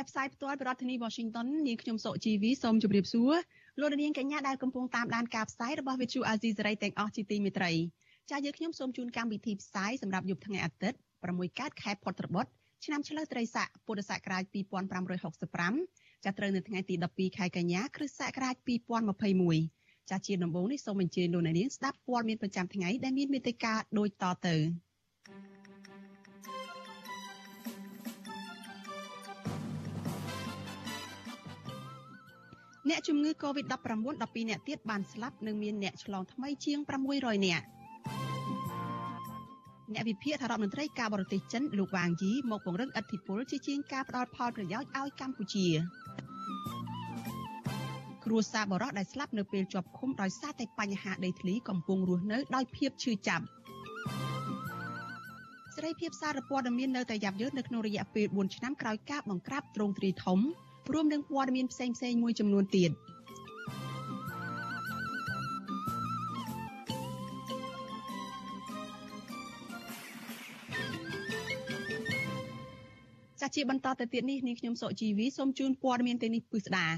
ចាប់ផ្សាយផ្ទាល់ពីរដ្ឋធានី Washington នាងខ្ញុំសុជីវីសូមជម្រាបសួរលោកនាងកញ្ញាដែលកំពុងតាមដានការផ្សាយរបស់ Vuthu Azizi Serai ទាំងអស់ជាទីមេត្រីចា៎យើងខ្ញុំសូមជូនកម្មវិធីផ្សាយសម្រាប់យប់ថ្ងៃអាទិត្យ6កើតខែផុតត្របុត្រឆ្នាំឆ្លូវត្រីស័កពុរសករាជ2565ចាប់ត្រូវនៅថ្ងៃទី12ខែកញ្ញាគ្រិស្តសករាជ2021ចាជាដំបូងនេះសូមអញ្ជើញលោកអ្នកនាងស្ដាប់ព័ត៌មានប្រចាំថ្ងៃដែលមានមេត្តាដូចតទៅ អ្នកជំងឺ Covid-19 12អ្នកទៀតបានស្លាប់និងមានអ្នកឆ្លងថ្មីជាង600នាក់អ្នកវិភាគថារដ្ឋមន្ត្រីការបរទេសចិនលោកវ៉ាងយីមកពង្រឹងឥទ្ធិពលជាជាងការផ្ដល់ផលប្រយោជន៍ឲ្យកម្ពុជាគ្រួសារបរោះដែលស្លាប់នៅពេលជាប់ឃុំដោយសារតែបញ្ហាដីធ្លីកំពុងរស់នៅដោយភាពឈឺចាប់សេរីភាពសារព័ត៌មាននៅតែយ៉ាប់យ៉ឺននៅក្នុងរយៈពេល4ឆ្នាំក្រោយការបង្ក្រាបទ្រង់ទ្រីធំ រួមនឹងព័ត៌មានផ្សេងៗមួយចំនួនទៀត។ចាស់ជាបន្តទៅទៀតនេះនាងខ្ញុំសុជីវីសូមជូនព័ត៌មានទៅនេះពិស្ដា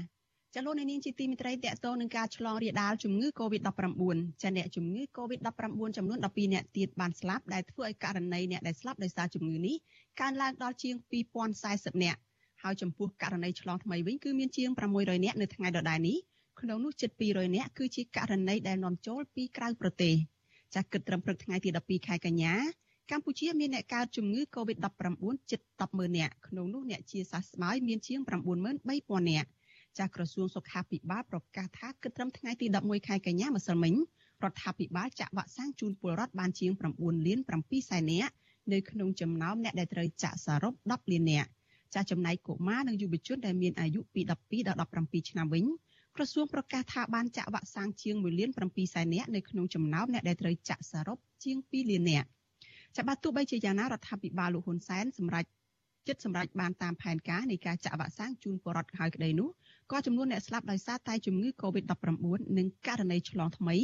ចលនានាងជាទីមិត្តរីតកតងនឹងការឆ្លងរាលដាលជំងឺ Covid-19 ចាអ្នកជំងឺ Covid-19 ចំនួន12អ្នកទៀតបានស្លាប់ដែលធ្វើឲ្យករណីអ្នកដែលស្លាប់ដោយសារជំងឺនេះកើនឡើងដល់ជាង2040អ្នក ហើយចំពោះករណីឆ្លងថ្មីវិញគឺមានជាង600អ្នកនៅថ្ងៃដដែលនេះក្នុងនោះជិត200អ្នកគឺជាករណីដែលនាំចូលពីក្រៅប្រទេសចាគិតត្រឹមព្រឹកថ្ងៃទី12ខែកញ្ញាកម្ពុជាមានអ្នកកើតជំងឺ Covid-19 ជិត100000នាក់ក្នុងនោះអ្នកជាសះស្បើយមានជាង93000នាក់ចាស់ក្រសួងសុខាភិបាលប្រកាសថាគិតត្រឹមថ្ងៃទី11ខែកញ្ញាម្សិលមិញរដ្ឋាភិបាលចាក់វ៉ាក់សាំងជូនពលរដ្ឋបានជាង9លាន7សែននាក់នៅក្នុងចំណោមអ្នកដែលត្រូវចាក់សរុប10លាននាក់ ចាស់ចំណែកកុមារនិងយុវជនដែលមានអាយុពី12ដល់17ឆ្នាំវិញក្រសួងប្រកាសថាបានចាក់វ៉ាក់សាំងជាង1លាន7សែននាក់នៅក្នុងចំណោមអ្នកដែលត្រូវចាក់សរុបជាង2លាននាក់ចាបាទទោះបីជាយ៉ាងណារដ្ឋាភិបាលលោកហ៊ុនសែនសម្រាប់ចិត្តសម្រាប់បានតាមផែនការនៃការចាក់វ៉ាក់សាំងជូនពលរដ្ឋហើយក្តីនោះក៏ចំនួនអ្នកស្លាប់ដោយសារតែជំងឺ Covid-19 និងករណីឆ្លងថ្មី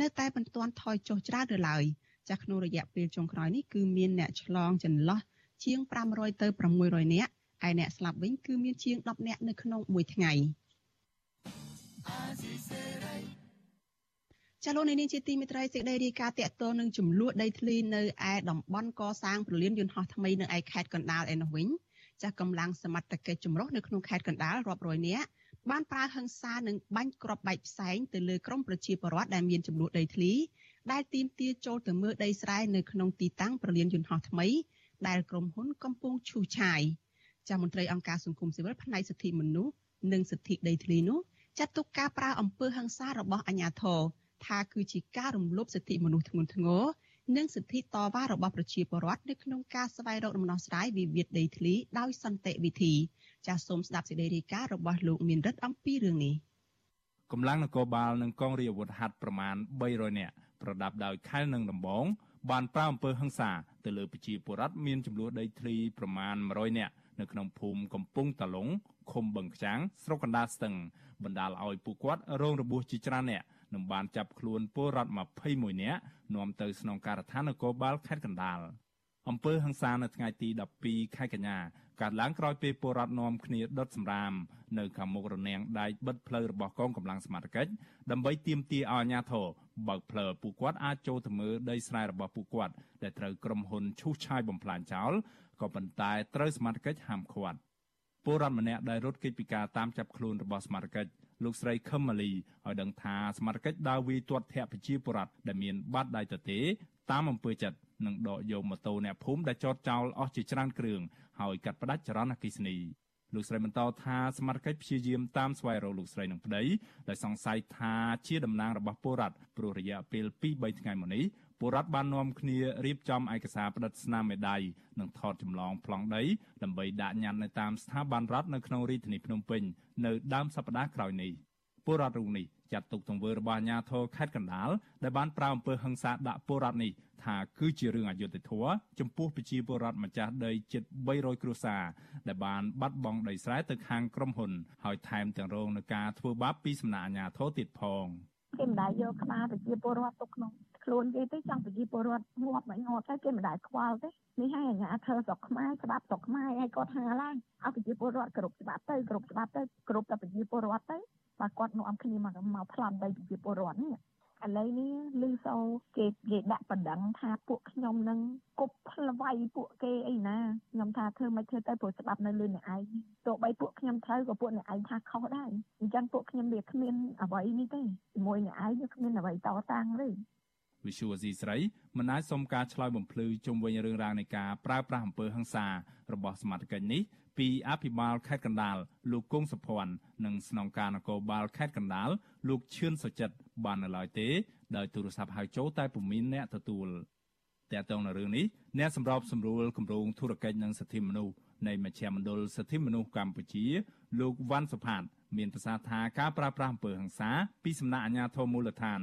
នៅតែមិនទាន់ថយចុះច្រើនទៅឡើយចាស់ក្នុងរយៈពេលចុងក្រោយនេះគឺមានអ្នកឆ្លងចន្លោះជាង500ទៅ600នាក់ ឯអ្នកស្លាប់វិញគឺមានជាង10នាក់នៅក្នុងមួយថ្ងៃចាលោកនាងជាទីមេត្រីសេចក្តីរាយការណ៍តាក់ទងនឹងចំនួនដីធ្លីនៅឯតំបន់កសាងប្រលានយន្តហោះថ្មីនៅឯខេត្តកណ្ដាលឯនោះវិញចាស់កម្លាំងសមត្ថកិច្ចចម្រុះនៅក្នុងខេត្តកណ្ដាលរាប់រយនាក់បានប្រើហិង្សានិងបាញ់គ្រាប់បែកផ្សែងទៅលើក្រុមប្រជាពលរដ្ឋដែលមានចំនួនដីធ្លីដែលទាមទារចូលទៅមើលដីស្រែនៅក្នុងទីតាំងប្រលានយន្តហោះថ្មីដែលក្រុមហ៊ុនកំពុងឈូសឆាយ ចាស់មន្ត្រីអង្គការសង្គមស៊ីវិលផ្នែកសិទ្ធិមនុស្សនិងសិទ្ធិដីធ្លីនោះចាត់ទុកការប្រើអំពើហិង្សារបស់អាជ្ញាធរថាគឺជាការរំលោភសិទ្ធិមនុស្សធ្ងន់ធ្ងរនិងសិទ្ធិតវ៉ារបស់ប្រជាពលរដ្ឋនៅក្នុងការស្វែងរកដំណោះស្រាយវិវាទដីធ្លីដោយសន្តិវិធីចាសសូមស្ដាប់សេចក្តីរាយការណ៍របស់លោកមានរិទ្ធអំពីរឿងនេះកម្លាំងនគរបាលនិងកងរាជអាវុធហត្ថប្រមាណ300នាក់ប្រដាប់ដោយខែលនិងដំបងបានប្រើអំពើហិង្សាទៅលើប្រជាពលរដ្ឋមានចំនួនដីធ្លីប្រមាណ100នាក់ នៅក្នុងភូមិកំពង់តាឡុងឃុំបឹងខ្ចាងស្រុកកណ្ដាលស្ទឹងបណ្ដាលឲ្យពួកគាត់រងរបួសជាច្រើនអ្នកនិងបានចាប់ខ្លួនពលរដ្ឋ21នាក់នាំទៅស្នងការដ្ឋាននគរបាលខេត្តកណ្ដាលអំពើហិង្សានៅថ្ងៃទី12ខែកញ្ញាកើតឡើងក្រោយពេលពលរដ្ឋនាំគ្នាដុតសម្រាមនៅខាងមុខរនាំងដែកបិទផ្លូវរបស់កងកម្លាំងសមត្ថកិច្ចដើម្បីទាមទារឲ្យអាជ្ញាធរបើកផ្លូវឲ្យពួកគាត់អាចចូលទៅមើលដីស្រែរបស់ពួកគាត់ដែលត្រូវក្រុមហ៊ុនឈូសឆាយបំផ្លាញចោល ក៏ប៉ុន្តែត្រូវសមត្ថកិច្ចហាមឃាត់ពលរដ្ឋម្នាក់ដែលរត់គេចពីការតាមចាប់ខ្លួនរបស់សមត្ថកិច្ចលោកស្រីខឹមម៉ាលីឲ្យដឹងថាសមាជិកដើរវាយទាត់ធាក់ប្រជាពលរដ្ឋដែលមានបាតដៃទទេតាមអំពើចិត្តនិងដកយកម៉ូតូអ្នកភូមិដែលចតចោលអស់ជាច្រើនគ្រឿងហើយកាត់ផ្តាច់ចរន្តអគ្គិសនីលោកស្រីបន្តថាសមាជិកព្យាយាមតាមស្វែងរកលោកស្រីនឹងប្តីដែលសង្ស័យថាជាតំណាងរបស់ពលរដ្ឋព្រោះរយៈពេល2-3ថ្ងៃមកនេះ ពលរដ្ឋបាននាំគ្នារៀបចំឯកសារផ្តិតស្នាមមេដៃនិងថតចម្លងប្លង់ដីដើម្បីដាក់ញត្តិនៅតាមស្ថាប័នរដ្ឋនៅក្នុងរាជធានីភ្នំពេញនៅដើមសប្តាហ៍ក្រោយនេះពលរដ្ឋរូបនេះចាត់ទុកទង្វើរបស់អាជ្ញាធរខេត្តកណ្ដាលដែលបានប្រើអំពើហិង្សាដាក់ពលរដ្ឋនេះថាគឺជារឿងអយុត្តិធម៌ចំពោះប្រជាពលរដ្ឋម្ចាស់ដីជិត300គ្រួសារដែលបានបាត់បង់ដីស្រែទៅខាងក្រុមហ៊ុនហើយថែមទាំងរងនឹងការធ្វើបាបពីសំណាក់អាជ្ញាធរទៀតផងគេមិនដែលយកក្បាលប្រជាពលរដ្ឋទុកក្នុង ខ្លួនគេទេចង់ប្រជាពលរដ្ឋងាប់មិនងាប់ទៅគេមិនដែលខ្វល់ទេនេះហើយអាជ្ញាធរស្រុកខ្មែរច្បាប់ស្រុកខ្មែរឲ្យគាត់ហាឡើងឲ្យប្រជាពលរដ្ឋគ្រប់ច្បាប់ទៅគ្រប់ច្បាប់ទៅគ្រប់តែប្រជាពលរដ្ឋទៅបើគាត់នាំគ្នាមកមកប្លន់ដីប្រជាពលរដ្ឋនេះឥឡូវនេះលឺសូគេគេដាក់បណ្ដឹងថាពួកខ្ញុំនឹងគប់ផ្លវាយពួកគេអីណាខ្ញុំថាធ្វើមិនធ្វើទៅព្រោះច្បាប់នៅលើអ្នកឯងទោះបីពួកខ្ញុំត្រូវក៏ពួកអ្នកឯងថាខុសដែរអញ្ចឹងពួកខ្ញុំវាគ្មានអ្វីនេះទេជាមួយអ្នកឯងវាគ្មានអ្វីតតាំងទេ វិសុវអ៊ីស្រាអ៊ីមិនអាចសុំការឆ្លើយបំភ្លឺជុំវិញរឿងរ៉ាវនៃការប្រើប្រាស់អំពើហិង្សារបស់សមាជិកនេះពីអភិបាលខេត្តកណ្ដាលលោកគង់សុភ័ណ្ឌនិងស្នងការនគរបាលខេត្តកណ្ដាលលោកឈឿនសុចិត្តបាននៅឡើយទេដោយទូរស័ព្ទហៅចូលតែពុំមានអ្នកទទួលតែតើនៅរឿងនេះអ្នកសម្របសម្រួលគម្រោងធុរកិច្ចនិងសិទ្ធិមនុស្សនៃមជ្ឈមណ្ឌលសិទ្ធិមនុស្សកម្ពុជា លោកវ៉ាន់សុផាត មានប្រសាសន៍ថាការប្រើប្រាស់អំពើហិង្សាពីសំណាក់អាជ្ញាធរមូលដ្ឋាន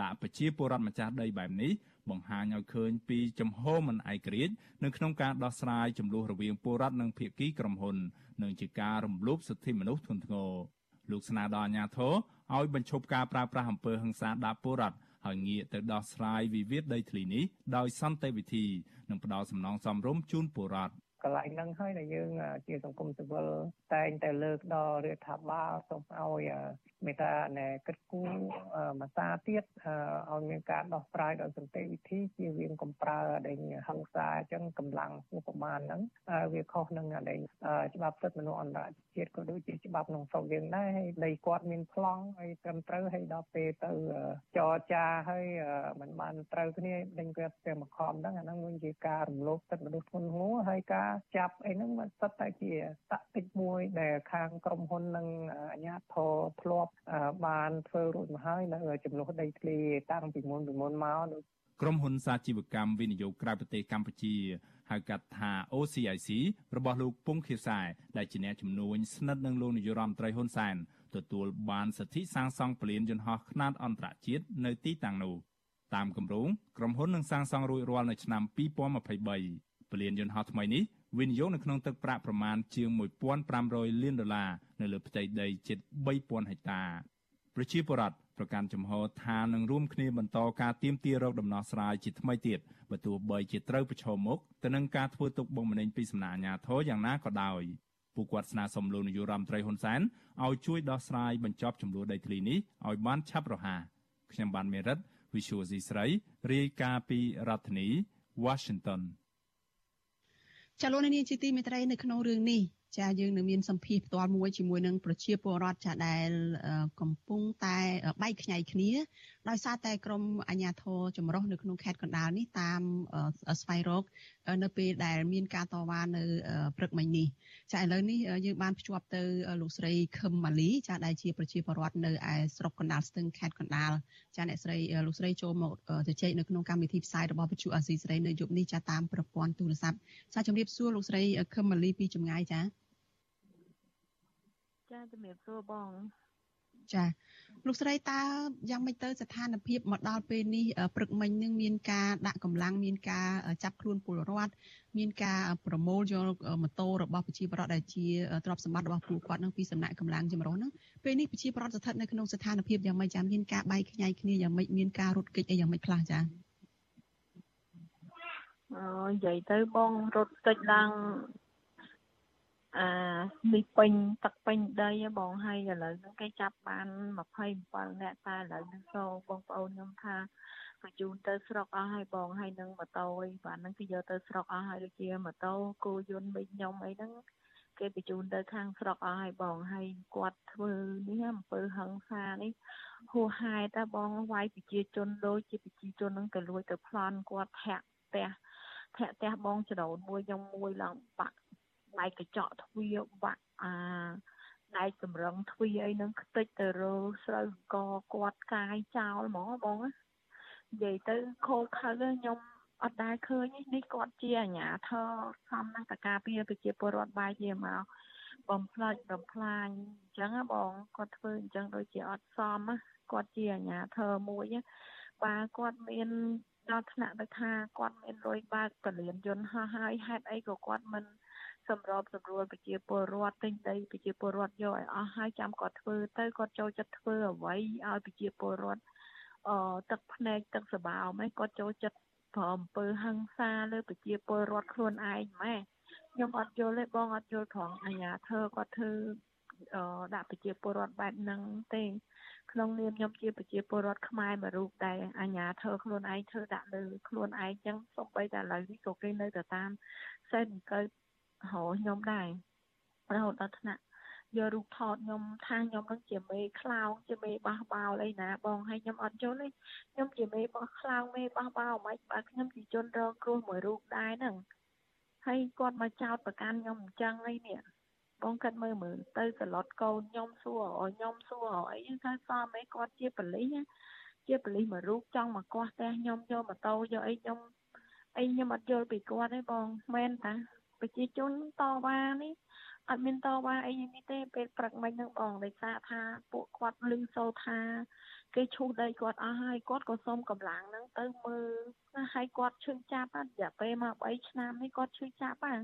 ដាក់ប្រជាពលរដ្ឋម្ចាស់ដីបែបនេះបង្ហាញឲ្យឃើញពីចំហមិនឯករាជ្យនៅក្នុងការដោះស្រាយចំនួនរវាងពលរដ្ឋនិងភាគីក្រុមហ៊ុននិងជាការរំលោភសិទ្ធិមនុស្សធ្ងន់ធ្ងរលោកស្នើដល់អាជ្ញាធរឲ្យបញ្ឈប់ការប្រើប្រាស់អំពើហិង្សាដាក់ពលរដ្ឋហើយងាកទៅដោះស្រាយវិវាទដីធ្លីនេះដោយសន្តិវិធីនិងផ្ដល់សំណងសមរម្យជូនពលរដ្ឋ កន្លែងហ្នឹងហើយដែលយើងជាសង្គមស៊ីវិលតែងតែលើកដល់រដ្ឋាភិបាលសូមឲ្យមេត្តាណែគិតគូរមួយសាទៀតឲ្យមានការដោះស្រាយដោយសន្តិវិធីជាវាងកំប្រើដែលហិង្សាអញ្ចឹងកម្លាំងប្រមាណហ្នឹងវាខុសនឹងដែលច្បាប់សិទ្ធិមនុស្សអន្តរជាតិ ក៏ដូចជាច្បាប់ក្នុងស្រុកយើងដែរហើយដីគាត់មានប្លង់ហើយត្រឹមត្រូវហើយដល់ពេលទៅចរចាហើយมันបានត្រូវគ្នាដេញគាត់ទៅមកខំហ្នឹងអាហ្នឹងវាជាការរំលោភសិទ្ធិមនុស្សធ្ងន់ធ្ងរហើយការចាប់អីហ្នឹងมันសិតតែជាតតិចមួយដែលខាងក្រុមហ៊ុននិងអាជ្ញាធរធ្លាប់បានធ្វើរួចមកហើយនៅចំនួនដីធ្លីតាំងពីមុនពីមុនមកក្រុមហ៊ុនសាជីវកម្មវិនិយោគក្រៅប្រទេសកម្ពុជា ហៅកាត់ថា OCIC របស់លោកពងខៀវសែដែលជាអ្នកជំនួញស្និទ្ធនឹងលោកនាយរដ្ឋមន្ត្រីហ៊ុនសែនទទួលបានសិទ្ធិសាងសង់ពលានយន្តហោះខ្នាតអន្តរជាតិនៅទីតាំងនោះតាមគម្រោងក្រុមហ៊ុននឹងសាងសង់រួចរាល់នៅឆ្នាំ2023ពលានយន្តហោះថ្មីនេះវិនិយោគនៅក្នុងទឹកប្រាក់ប្រមាណជាង1500លានដុល្លារនៅលើផ្ទៃដីជិត3000ហិកតាប្រជាពលរដ្ឋ ប្រកាន់ចំហថានឹងរួមគ្នាបន្តការទៀមទារោគដំណោះស្រាយជាថ្មីទៀតបើទោះបីជាត្រូវប្រឈមមុខទៅនឹងការធ្វើទុកបុកម្នេញពីសំណាក់អាជ្ញាធរយ៉ាងណាក៏ដោយពួកគាត់ស្នើសុំលោកនាយរដ្ឋមន្ត្រីហ៊ុនសែនឲ្យជួយដោះស្រាយបញ្ចប់ចំនួនដីធ្លីនេះឲ្យបានឆាប់រហ័សខ្ញុំបានមេរិត Visual C ស្រីរាយការណ៍ពីរដ្ឋធានី Washington ចលនានេះជាទីមេត្រីនៅក្នុងរឿងនេះ ចាយើងនឹងមានសម្ភារផ្ទាល់មួយជាមួយនឹងប្រជាពលរដ្ឋចាដែលកំពុងតែបែកខ្ញែកគ្នាដោយសារតែក្រមអាជ្ញាធរចម្រុះនៅក្នុងខេត្តកណ្ដាលនេះតាមស្វែងរកនៅពេលដែលមានការតវ៉ានៅព្រឹកមិញនេះចាឥឡូវនេះយើងបានភ្ជាប់ទៅលោកស្រីខឹមម៉ាលីចាដែលជាប្រជាពលរដ្ឋនៅឯស្រុកកណ្ដាលស្ទឹងខេត្តកណ្ដាលចាអ្នកស្រីលោកស្រីចូលមកជជែកនៅក្នុងកម្មវិធីផ្សាយរបស់វិទ្យុអាស៊ីសេរីនៅយប់នេះចាតាមប្រព័ន្ធទូរស័ព្ទចាជំរាបសួរលោកស្រីខឹមម៉ាលីពីចម្ងាយចា ចាជំរាបសួរបងចាលោកស្រីតើយ៉ាងម៉េចទៅស្ថានភាពមកដល់ពេលនេះព្រឹកមិញនឹងមានការដាក់កម្លាំងមានការចាប់ខ្លួនពលរដ្ឋមានការប្រមូលយកម៉ូតូរបស់ប្រជាពលរដ្ឋដែលជាទ្រព្យសម្បត្តិរបស់ពួកគាត់នឹងពីសំណាក់កម្លាំងចម្រុះហ្នឹងពេលនេះប្រជាពលរដ្ឋស្ថិតនៅក្នុងស្ថានភាពយ៉ាងម៉េចចាមានការបែកខ្ញែកគ្នាយ៉ាងម៉េចមានការរត់គេចអីយ៉ាងម៉េចខ្លះចាអូនិយាយទៅបងរត់គេចឡើង អានេះពេញទឹកពេញដីបងហើយឥឡូវហ្នឹងគេចាប់បាន27នាក់តែឥឡូវហ្នឹងសូបងប្អូនខ្ញុំថាបញ្ជូនទៅស្រុកអស់ហើយបងហើយនឹងម៉ូតូអីបាទហ្នឹងគេយកទៅស្រុកអស់ហើយដូចជាម៉ូតូគោយន្តមីខ្ញុំអីហ្នឹងគេបញ្ជូនទៅខាងស្រុកអស់ហើយបងហើយគាត់ធ្វើនេះអំពើហឹង្សានេះហួសហេតុតែបងវាយប្រជាជនដូចជាប្រជាជនហ្នឹងទៅលួចទៅប្លន់គាត់ធាក់ផ្ទះធាក់ផ្ទះបងចរូនមួយខ្ញុំមួយឡើងបាក់ ដែកកញ្ចក់ទ្វារបាក់អាដែកសម្រឹងទ្វារអីហ្នឹងខ្ទេចទៅរើស្រូវកគាត់កាយចោលហ្មងបងនិយាយទៅខូខើខ្ញុំអត់ដែលឃើញនេះគាត់ជាអាញាធរសំណាក់តការពារប្រជាពលរដ្ឋបាយជាមកបំផ្លាច់បំផ្លាញអញ្ចឹងបងគាត់ធ្វើអញ្ចឹងដូចជាអត់សមគាត់ជាអាញាធរមួយបើគាត់មានដល់ថ្នាក់ទៅថាគាត់មានលុយបើកពលានយន្តហោះហើយហេតុអីក៏គាត់មិន សម្របសម្រួលប្រជាពលរដ្ឋទិញដីប្រជាពលរដ្ឋយកឲ្យអស់ហើយចាំគាត់ធ្វើទៅគាត់ចូលចិត្តធ្វើអ្វីឲ្យប្រជាពលរដ្ឋអឺទឹកភ្នែកទឹកសបោមឯងគាត់ចូលចិត្តប្រអំពើហិង្សាលើប្រជាពលរដ្ឋខ្លួនឯងម៉ែខ្ញុំអត់យល់ទេបងអត់យល់ត្រង់អាញាធើគាត់ធ្វើអឺដាក់ប្រជាពលរដ្ឋបែបហ្នឹងទេក្នុងនាមខ្ញុំជាប្រជាពលរដ្ឋខ្មែរមួយរូបដែលអាញាធើខ្លួនឯងធ្វើដាក់លើខ្លួនឯងចឹងសូម្បីតែឥឡូវនេះក៏គេនៅតែតាមសេនកើតរ ហខ្ញុំដែររហូតដល់ថ្នាក់យករូបថតខ្ញុំថាខ្ញុំនឹងជាមេខ្លោងជាមេបះបោលអីណាបងហើយខ្ញុំអត់យល់ទេខ្ញុំជាមេបោះខ្លោងមេបះបោលមិនបើខ្ញុំជាជនរងគ្រោះមួយរូបដែរហ្នឹងហើយគាត់មកចោតប្រកាន់ខ្ញុំអញ្ចឹងអីនេះបងកាត់មើលមើលទៅសឡុតកូនខ្ញុំសួរឲ្យខ្ញុំសួរអីថាសមអីគាត់ជាប៉លិសជាប៉លិសមួយរូបចង់មកកោះផ្ទះខ្ញុំយកម៉ូតូយកអីខ្ញុំអីខ្ញុំអត់យល់ពីគាត់ទេបងមែនតា ប្រជាជនតវ៉ានេះអត់មានតវ៉ាអីនេះទេពេលព្រឹកមិញហ្នឹងបងដោយសារថាពួកគាត់លឺសូថាគេឈូសដីគាត់អស់ហើយគាត់ក៏សុំកម្លាំងហ្នឹងទៅមើលណាហើយគាត់ឈឺចាប់រយៈពេលមក3ឆ្នាំនេះគាត់ឈឺចាប់ហ่า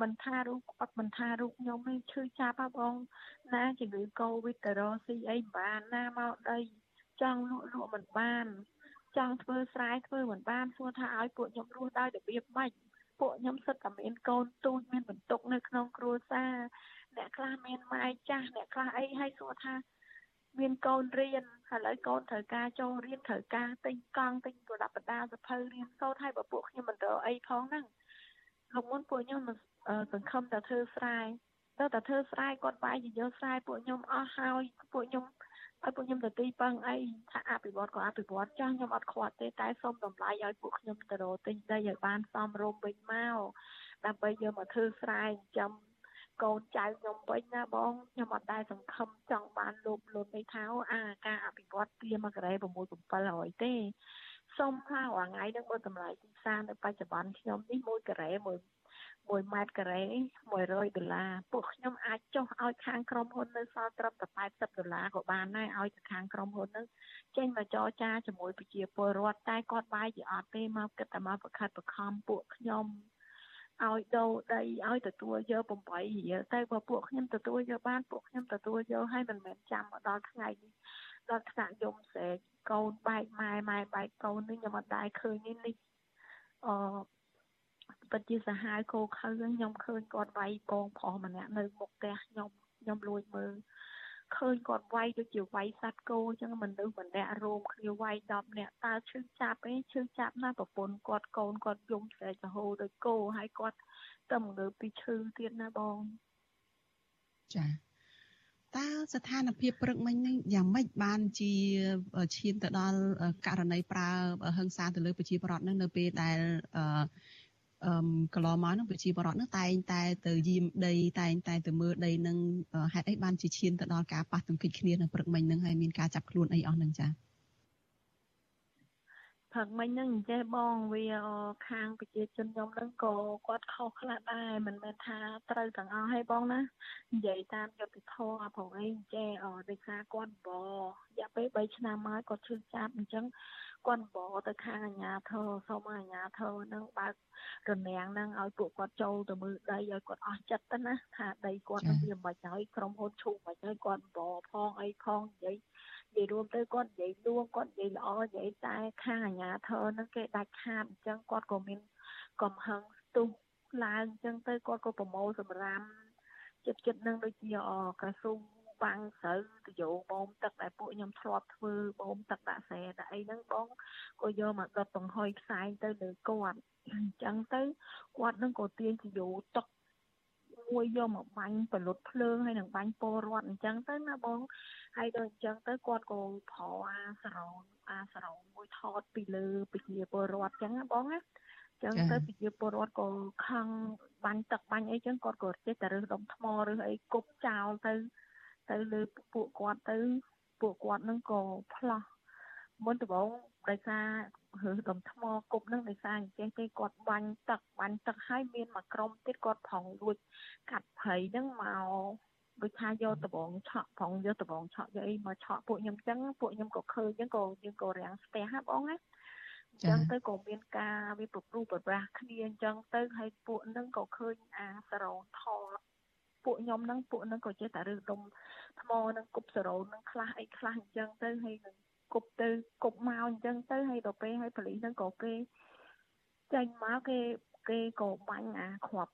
មិនថារូបគាត់មិនថារូបខ្ញុំទេឈឺចាប់ហ่าបងណាជំងឺកូវីដទៅរកស៊ីអីបានណាមកដីចង់លក់លក់មិនបានចង់ធ្វើស្រែធ្វើមិនបានសួរថាឲ្យពួកខ្ញុំរស់ដោយរបៀបម៉េច ពួកខ្ញុំសិតតែមានកូនទូចមានបន្ទុកនៅក្នុងគ្រួសារអ្នកខ្លះមានម៉ែចាស់អ្នកខ្លះអីហើយសួរថា មានកូនរៀនឥឡូវកូនត្រូវការចូលរៀនត្រូវការទិញកង់ទិញប្រដាប់ប្រដាសភៅរៀនសូត្រហើយបើពួកខ្ញុំមិនរកអីផងហ្នឹងលោកមុនពួកខ្ញុំសង្ឃឹមតែធ្វើស្រែទៅតែធ្វើស្រែគាត់បាយជាយកស្រែពួកខ្ញុំអស់ហើយពួកខ្ញុំ ឲ្យពួកខ្ញុំទៅទីពឹងអីថាអភិវឌ្ឍក៏អភិវឌ្ឍចាស់ខ្ញុំអត់ខ្វាត់ទេតែសូមតម្លៃឲ្យពួកខ្ញុំទៅរកទិញដីឲ្យបានសមរម្យវិញមកដើម្បីយកមកធ្វើស្រែចិញ្ចឹមកូនចៅខ្ញុំវិញណាបងខ្ញុំអត់ដែលសង្ឃឹមចង់បានលោភលន់អីថាអាការអភិវឌ្ឍទាមកក្រែ6 700ទេសុំថារាល់ថ្ងៃនឹងមើលតម្លៃទីផ្សារនៅបច្ចុប្បន្នខ្ញុំនេះមួយការ៉េមួយ 1ម៉ែត្រការ៉េ100ដុល្លារពួកខ្ញុំអាចចុះឲ្យខាងក្រុមហ៊ុននៅសល់ត្រឹមតែ80ដុល្លារក៏បានដែរឲ្យទៅខាងក្រុមហ៊ុននឹងចេញមកចរចាជាមួយប្រជាពលរដ្ឋតែគាត់បាយជាអត់ទេមកគិតតែមកប្រខិតប្រខំពួកខ្ញុំឲ្យដូរដីឲ្យទទួលយក8រៀលតែបើពួកខ្ញុំទទួលយកបានពួកខ្ញុំទទួលយកឲ្យមិនមែនចាំមកដល់ថ្ងៃនេះដល់ថ្នាក់យំស្រែកកូនបែកម៉ែម៉ែបែកកូននេះខ្ញុំអត់ដែរឃើញនេះនេះអ ពិតជាសាហាវគោខៅខ្ញុំឃើញគាត់វាយកងប្រុសម្នាក់នៅមុខផ្ទះខ្ញុំខ្ញុំលួចមើលឃើញគាត់វាយដូចជាវាយសត្វគោអញ្ចឹងមនុស្សម្នាក់រោមគ្នាវាយ10នាក់តើឈឺចាប់អីឈឺចាប់ណាប្រពន្ធគាត់កូនគាត់យំស្រែករហូតដូចគោហើយគាត់ទៅងើពីឈឺទៀតណាបងចាតើស្ថានភាពព្រឹកមិញនេះយ៉ាងម៉េចបានជាឈានទៅដល់ករណីប្រើហិង្សាទៅលើប្រជាពលរដ្ឋនឹងនៅពេលដែលអឺអឺ កន្លងមកនឹងប្រជាពលរដ្ឋនឹងតែងតែទៅយាមដីតែងតែទៅមើលដីនឹងហេតុអីបានជាឈានទៅដល់ការប៉ះទង្គិចគ្នានៅព្រឹកមិញនឹងហើយមានការចាប់ខ្លួនអីអស់នឹងចា៎ផឹកមិញហ្នឹងអញ្ចេះបងវាខាងប្រជាជនខ្ញុំហ្នឹងក៏គាត់ខុសខ្លះដែរមិនមែនថាត្រូវទាំងអស់ទេបងណានិយាយតាមយុទ្ធធម៌ផងអីអញ្ចេះដោយសារគាត់បររយៈពេល3ឆ្នាំហើយគាត់ឈឺចាប់អញ្ចឹង គាត់បរទៅខាងអាជ្ញាធរសូមអាជ្ញាធរនឹងបើករនាំងនឹងឲ្យពួកគាត់ចូលទៅមើលដីឲ្យគាត់អស់ចិត្តទៅណាថាដីគាត់នឹងវាមិនហើយក្រុមហ៊ុនឈូសមិនហើយគាត់បរផងអីផងនិយាយនិយាយរួមទៅគាត់និយាយលួងគាត់និយាយល្អនិយាយតែខាងអាជ្ញាធរនឹងគេដាច់ខាតអញ្ចឹងគាត់ក៏មានកំហឹងស្ទុះឡើងអញ្ចឹងទៅគាត់ក៏ប្រមូលសម្រាមចិត្តចិត្តនឹងដូចជាក្រសួង បាំងស្រូវទៅយកបូមទឹកដែលពួកខ្ញុំធ្លាប់ធ្វើបូមទឹកដាក់ស្រែដាក់អីហ្នឹងបងក៏យកមកដុតបង្ហុយផ្សែងទៅលើគាត់អញ្ចឹងទៅគាត់នឹងក៏ទាញជាយោទឹកមួយយកមកបាញ់បលុតភ្លើងហើយនឹងបាញ់ពលរដ្ឋអញ្ចឹងទៅណាបងហើយដល់អញ្ចឹងទៅគាត់ក៏ប្រអាស្រោនអាស្រោនមួយថតពីលើប្រជាពលរដ្ឋអញ្ចឹងណាបងណាចឹងទៅប្រជាពលរដ្ឋក៏ខឹងបាញ់ទឹកបាញ់អីចឹងគាត់ក៏ចេះតែរើសដុំថ្មឬអីគប់ចោលទៅ ទៅលើពួកគាត់ទៅពួកគាត់នឹងក៏ផ្លោះមុនដំបូងដោយសាររើសដុំថ្មគប់នឹងដោយសារអញ្ចឹងទេគាត់បាញ់ទឹកបាញ់ទឹកហើយមានមួយក្រុមទៀតគាត់ប្រងលួចកាត់ព្រៃហ្នឹងមកដូចថាយកដបងឆក់ប្រងយកដបងឆក់យកអីមកឆក់ពួកខ្ញុំអញ្ចឹងពួកខ្ញុំក៏ឃើញអញ្ចឹងក៏យើងក៏រាំងស្ទះហ่าបងណាអញ្ចឹងទៅក៏មានការវាប្រព្រឹត្តប្រប្រាស់គ្នាអញ្ចឹងទៅហើយពួកហ្នឹងក៏ឃើញអាសរោថត ពួកខ្ញុំហ្នឹងពួកហ្នឹងក៏ចេះតែរើសដុំថ្មហ្នឹងគប់សរោហ្នឹងខ្លះអីខ្លះអញ្ចឹងទៅហើយនឹងគប់ទៅគប់មកអញ្ចឹងទៅហើយដល់ពេលហើយប៉លីសហ្នឹងក៏គេចេញមកគេគេក៏បាញ់អាគ្រាប់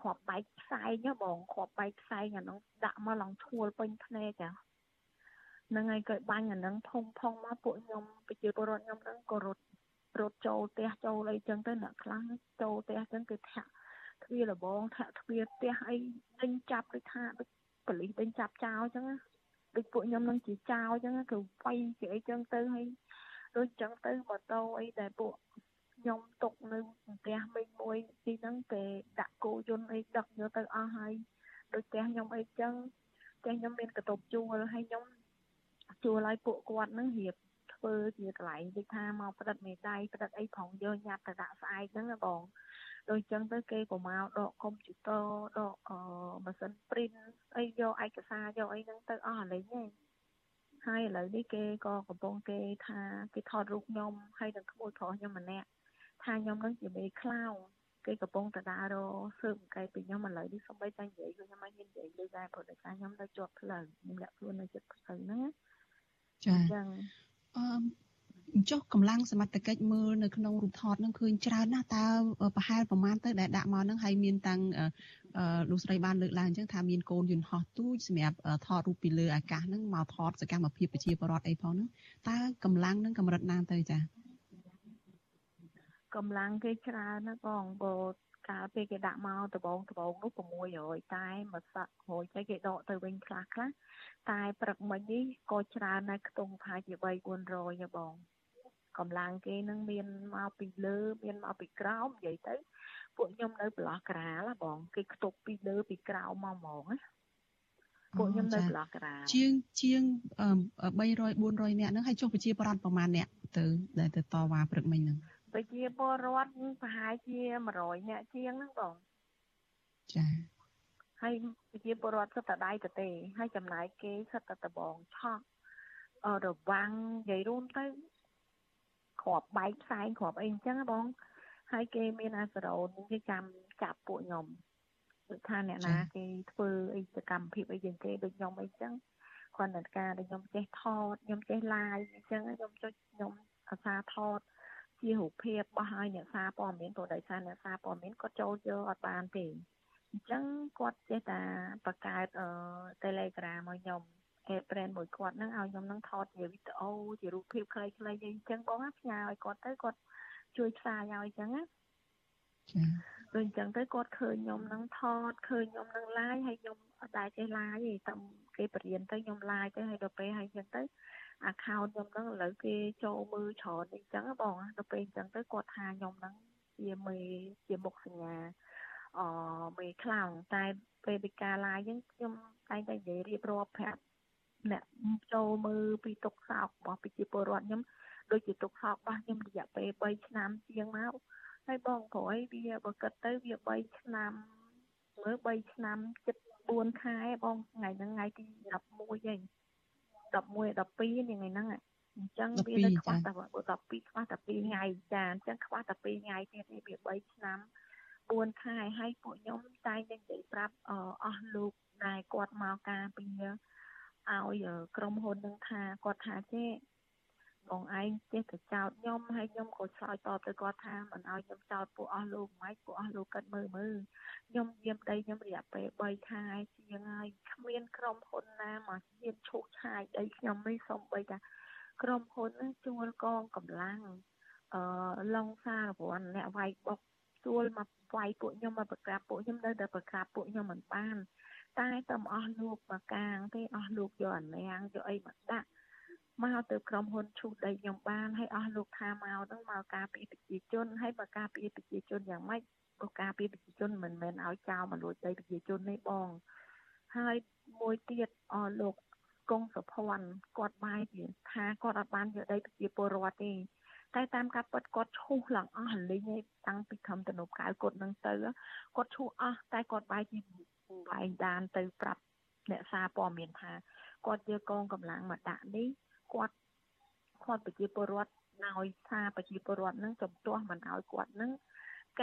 គ្រាប់បែកផ្សែងបងគ្រាប់បែកផ្សែងអាហ្នឹងដាក់មកឡងឈួលពេញភ្នែកចាហ្នឹងហើយក៏បាញ់អាហ្នឹងផុងផុងមកពួកខ្ញុំប្រជាពលរដ្ឋខ្ញុំហ្នឹងក៏រត់រត់ចូលផ្ទះចូលអីចឹងទៅអ្នកខ្លះចូលផ្ទះចឹងគឺធាក់ ទ្វារលបងធាក់ទ្វារផ្ទះអីដេញចាប់ដូចថាដូចប៉លីសដេញចាប់ចោលចឹងដូចពួកខ្ញុំនឹងជាចោលចឹងគឺវាយជាអីចឹងទៅហើយដូចចឹងទៅម៉ូតូអីដែលពួកខ្ញុំຕົកនៅផ្ទះមីងមួយទីហ្នឹងគេដាក់គោយន្តអីដឹកយកទៅអស់ហើយដូចផ្ទះខ្ញុំអីចឹងផ្ទះខ្ញុំមានកតុបជួលហើយខ្ញុំជួលឲ្យពួកគាត់ហ្នឹងរៀបធ្វើជាកន្លែងដូចថាមកផ្ដិតមេដៃផ្ដិតអីផងយកញ៉ាត់ទៅដាក់ស្អែកហ្នឹងណាបង ដូចចឹងទៅគេក៏មកដកកុំព្យូទ័រដកអឺម៉ាស៊ីន print អីយកឯកសារយកអីហ្នឹងទៅអស់ឥឡូវហ្នឹងហើយឥឡូវនេះគេក៏កំពុងគេថាគេថតរូបខ្ញុំហើយនឹងក្មួយប្រុសខ្ញុំម្នាក់ថាខ្ញុំនឹងជាមេខ្លោងគេកំពុងតដារស៊ើបអង្កេតពីខ្ញុំឥឡូវនេះសូម្បីតែនិយាយខ្ញុំមិនហ៊ាននិយាយលើដែរព្រោះដោយសារខ្ញុំនៅជាប់ផ្លូវខ្ញុំលាក់ខ្លួននៅជិតផ្លូវហ្នឹងចាអញ្ចឹងអឺ ចុះកម្លាំងសមត្ថកិច្ចមើលនៅក្នុងរូបថតនឹងឃើញច្រើនណាស់តើប្រហែលប្រមាណទៅដែលដាក់មកនឹងហើយមានតាំងលោកស្រីបានលើកឡើងអញ្ចឹងថាមានកូនយន្តហោះទូចសម្រាប់ថតរូបពីលើអាកាសហ្នឹងមកថតសកម្មភាពប្រជាពលរដ្ឋអីផងហ្នឹងតើកម្លាំងនឹងកម្រិតណាទៅចា៎កម្លាំងគេច្រើនណាបងបើកាលពេលគេដាក់មកដបងដបងនោះ600តែមួយស័ករួចទៅគេដកទៅវិញខ្លះខ្លះតែព្រឹកមិញនេះក៏ច្រើនដែរខ្ទង់ថាជា3 400ហ៎បង កម្លាំងគេនឹងមានមកពីលើមានមកពីក្រោមនិយាយទៅពួកខ្ញុំនៅប្រឡោះក្រាលបងគេខ្ទប់ពីលើពីក្រោមមកហ្មងណាពួកខ្ញុំនៅប្រឡោះក្រាលជាងជាង300 400នាក់ហ្នឹងហើយចុះប្រជាប្រដ្ឋប្រមាណអ្នកទៅដែលទៅតវ៉ាព្រឹកមិញហ្នឹងប្រជាពលរដ្ឋប្រហែលជា100នាក់ជាងហ្នឹងបងចាហើយប្រជាពលរដ្ឋសុទ្ធតែដៃទៅទេ ហើយចំណាយគេសុទ្ធតែដបងឆក់អរវាំងនិយាយរួមទៅ គ្រាប់បែកផ្សែងគ្រាប់អីអញ្ចឹងបង ហើយគេមានអាសរោនគេចាំចាប់ពួកខ្ញុំដូចថាអ្នកណាគេធ្វើអីសកម្មភាពអីយ៉ាងគេដូចខ្ញុំអីចឹងគាត់តែការដែលខ្ញុំចេះថតខ្ញុំចេះ live អញ្ចឹងខ្ញុំចុចខ្ញុំអាសាថតជារូបភាពបោះឲ្យអ្នកសារព័ត៌មានព្រោះដោយសារអ្នកសារព័ត៌មានគាត់ចូលយកអត់បានទេអញ្ចឹងគាត់ចេះតែបង្កើតអឺ Telegram ឲ្យខ្ញុំ April មួយគាត់ហ្នឹងឲ្យខ្ញុំហ្នឹងថតជាវីដេអូជារូបភាពខ្លីៗអីអញ្ចឹងបងផ្ញើឲ្យគាត់ទៅគាត់ជួយផ្សាយឲ្យអញ្ចឹងណាចាដូចអញ្ចឹងទៅគាត់ឃើញខ្ញុំនឹងថតឃើញខ្ញុំនឹង live ហើយខ្ញុំអត់ដែរចេះ live ទេតែគេបរៀនទៅខ្ញុំ live ទៅហើយដល់ពេលហើយអញ្ចឹងទៅ account ខ្ញុំហ្នឹងឥឡូវគេចូលមើលច្រើនអញ្ចឹងបងដល់ពេលអញ្ចឹងទៅគាត់ថាខ្ញុំហ្នឹងជាមេជាមុខសញ្ញាអមេខ្លាំងតែពេលពីការ live ហ្នឹងខ្ញុំតែងតែនិយាយរៀបរាប់ប្រាប់ អ្នកចូលមើលពីទុកសោករបស់ប្រជាពលរដ្ឋខ្ញុំដូចជាទុកសោករបស់ខ្ញុំរយៈពេល3ឆ្នាំជាងមកហើយបងប្រួយវាបើគិតទៅវា3ឆ្នាំមើល3ឆ្នាំ7 4ខែបងថ្ងៃហ្នឹងថ្ងៃទី11ឯង11 12ថ្ងៃហ្នឹងអញ្ចឹងវានៅខ្វះតែ12ខ្វះតែ2ថ្ងៃចាអញ្ចឹងខ្វះតែ2ថ្ងៃទៀតនេះវា3ឆ្នាំ4ខែហើយពួកខ្ញុំតែងតែនិយាយប្រាប់អស់លោកដែលគាត់មកការពី ឲ្យក្រុមហ៊ុននឹងថាគាត់ថាទេបងឯងចេះតែចោតខ្ញុំហើយខ្ញុំក៏ឆ្លើយតបទៅគាត់ថាមិនឲ្យខ្ញុំចោតពួកអស់លោកម៉េចពួកអស់លោកកាត់មើលមើលខ្ញុំយាមដីខ្ញុំរយៈពេល3ខែជាងហើយគ្មានក្រុមហ៊ុនណាមកជៀនឈូសឆាយដីខ្ញុំនេះសំបីតាក្រុមហ៊ុនជួលកងកម្លាំងអឺឡុងសាររវ័នអ្នកវាយបុកជួលមកវាយពួកខ្ញុំមកប្រក្រាបពួកខ្ញុំនៅតែប្រក្រាបពួកខ្ញុំមិនបាន តែតែអស់លោកមកកាងទេអស់លោកយកអាណាងយកអីមកដាក់មកទៅក្រុមហ៊ុនឈូសដីខ្ញុំបានហើយអស់លោកថាមកហ្នឹងមកការពារប្រជាជនហើយបើការពារប្រជាជនយ៉ាងម៉េចបើការពារប្រជាជនមិនមែនឲ្យចោលមកលួចដីប្រជាជនទេបងហើយមួយទៀតអស់លោកគង់សុភ័ណ្ឌគាត់បាយជាថាគាត់អត់បានយកដីប្រជាពលរដ្ឋទេតែតាមការពិតគាត់ឈូសឡើងអស់រលីងឯងតាំងពីខំទំនប់កៅគាត់នឹងទៅគាត់ឈូសអស់តែគាត់បាយជា បែងដានទៅប្រាប់អ្នកសារព័ត៌មានថាគាត់យកកងកម្លាំងមកដាក់នេះគាត់គាត់ប្រជាពលរដ្ឋឲ្យថាប្រជាពលរដ្ឋនឹងចំទាស់មិនឲ្យគាត់នឹង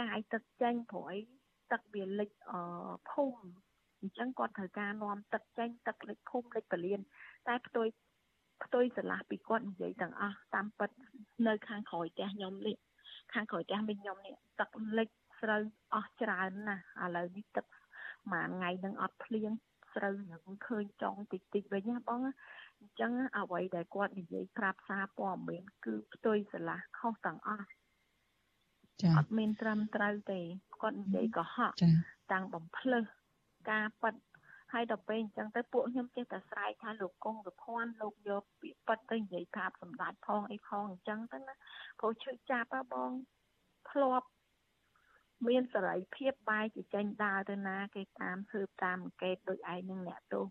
កាយទឹកចេញព្រោះអីទឹកវាលិចអភូមិអញ្ចឹងគាត់ត្រូវការនាំទឹកចេញទឹកលិចភូមិលិចពលាន តែផ្ទុយផ្ទុយស្រឡះពីគាត់និយាយទាំងអស់តាមពិតនៅខាងក្រោយផ្ទះខ្ញុំនេះខាងក្រោយផ្ទះមីខ្ញុំនេះទឹកលិចស្រូវអស់ច្រើនណាស់ឥឡូវនេះទឹក មួយថ្ងៃនឹងអត់ភ្លៀងស្រូវនឹងឃើញចង់តិចតិចវិញណាបងអញ្ចឹងអ្វីដែលគាត់និយាយប្រាប់សារព័ត៌មានគឺផ្ទុយស្រឡះខុសទាំងអស់ចាអត់មានត្រឹមត្រូវទេគាត់និយាយកុហកចាតាំងបំភ្លឺការប៉ັດហើយដល់ពេលអញ្ចឹងទៅពួកខ្ញុំចេះតែស្រែកថាលោកកងសុភ័ណ្ឌលោកយកពាក្យប៉ັດទៅនិយាយប្រាប់សម្ដេចផងអីផងអញ្ចឹងទៅណាព្រោះឈឺចាប់ហ៎បងធ្លាប់ មានសេរីភាពបាយជាចេញដើរទៅណាគេតាមស៊ើបតាមអង្កេតដូចឯងនឹងអ្នកទោស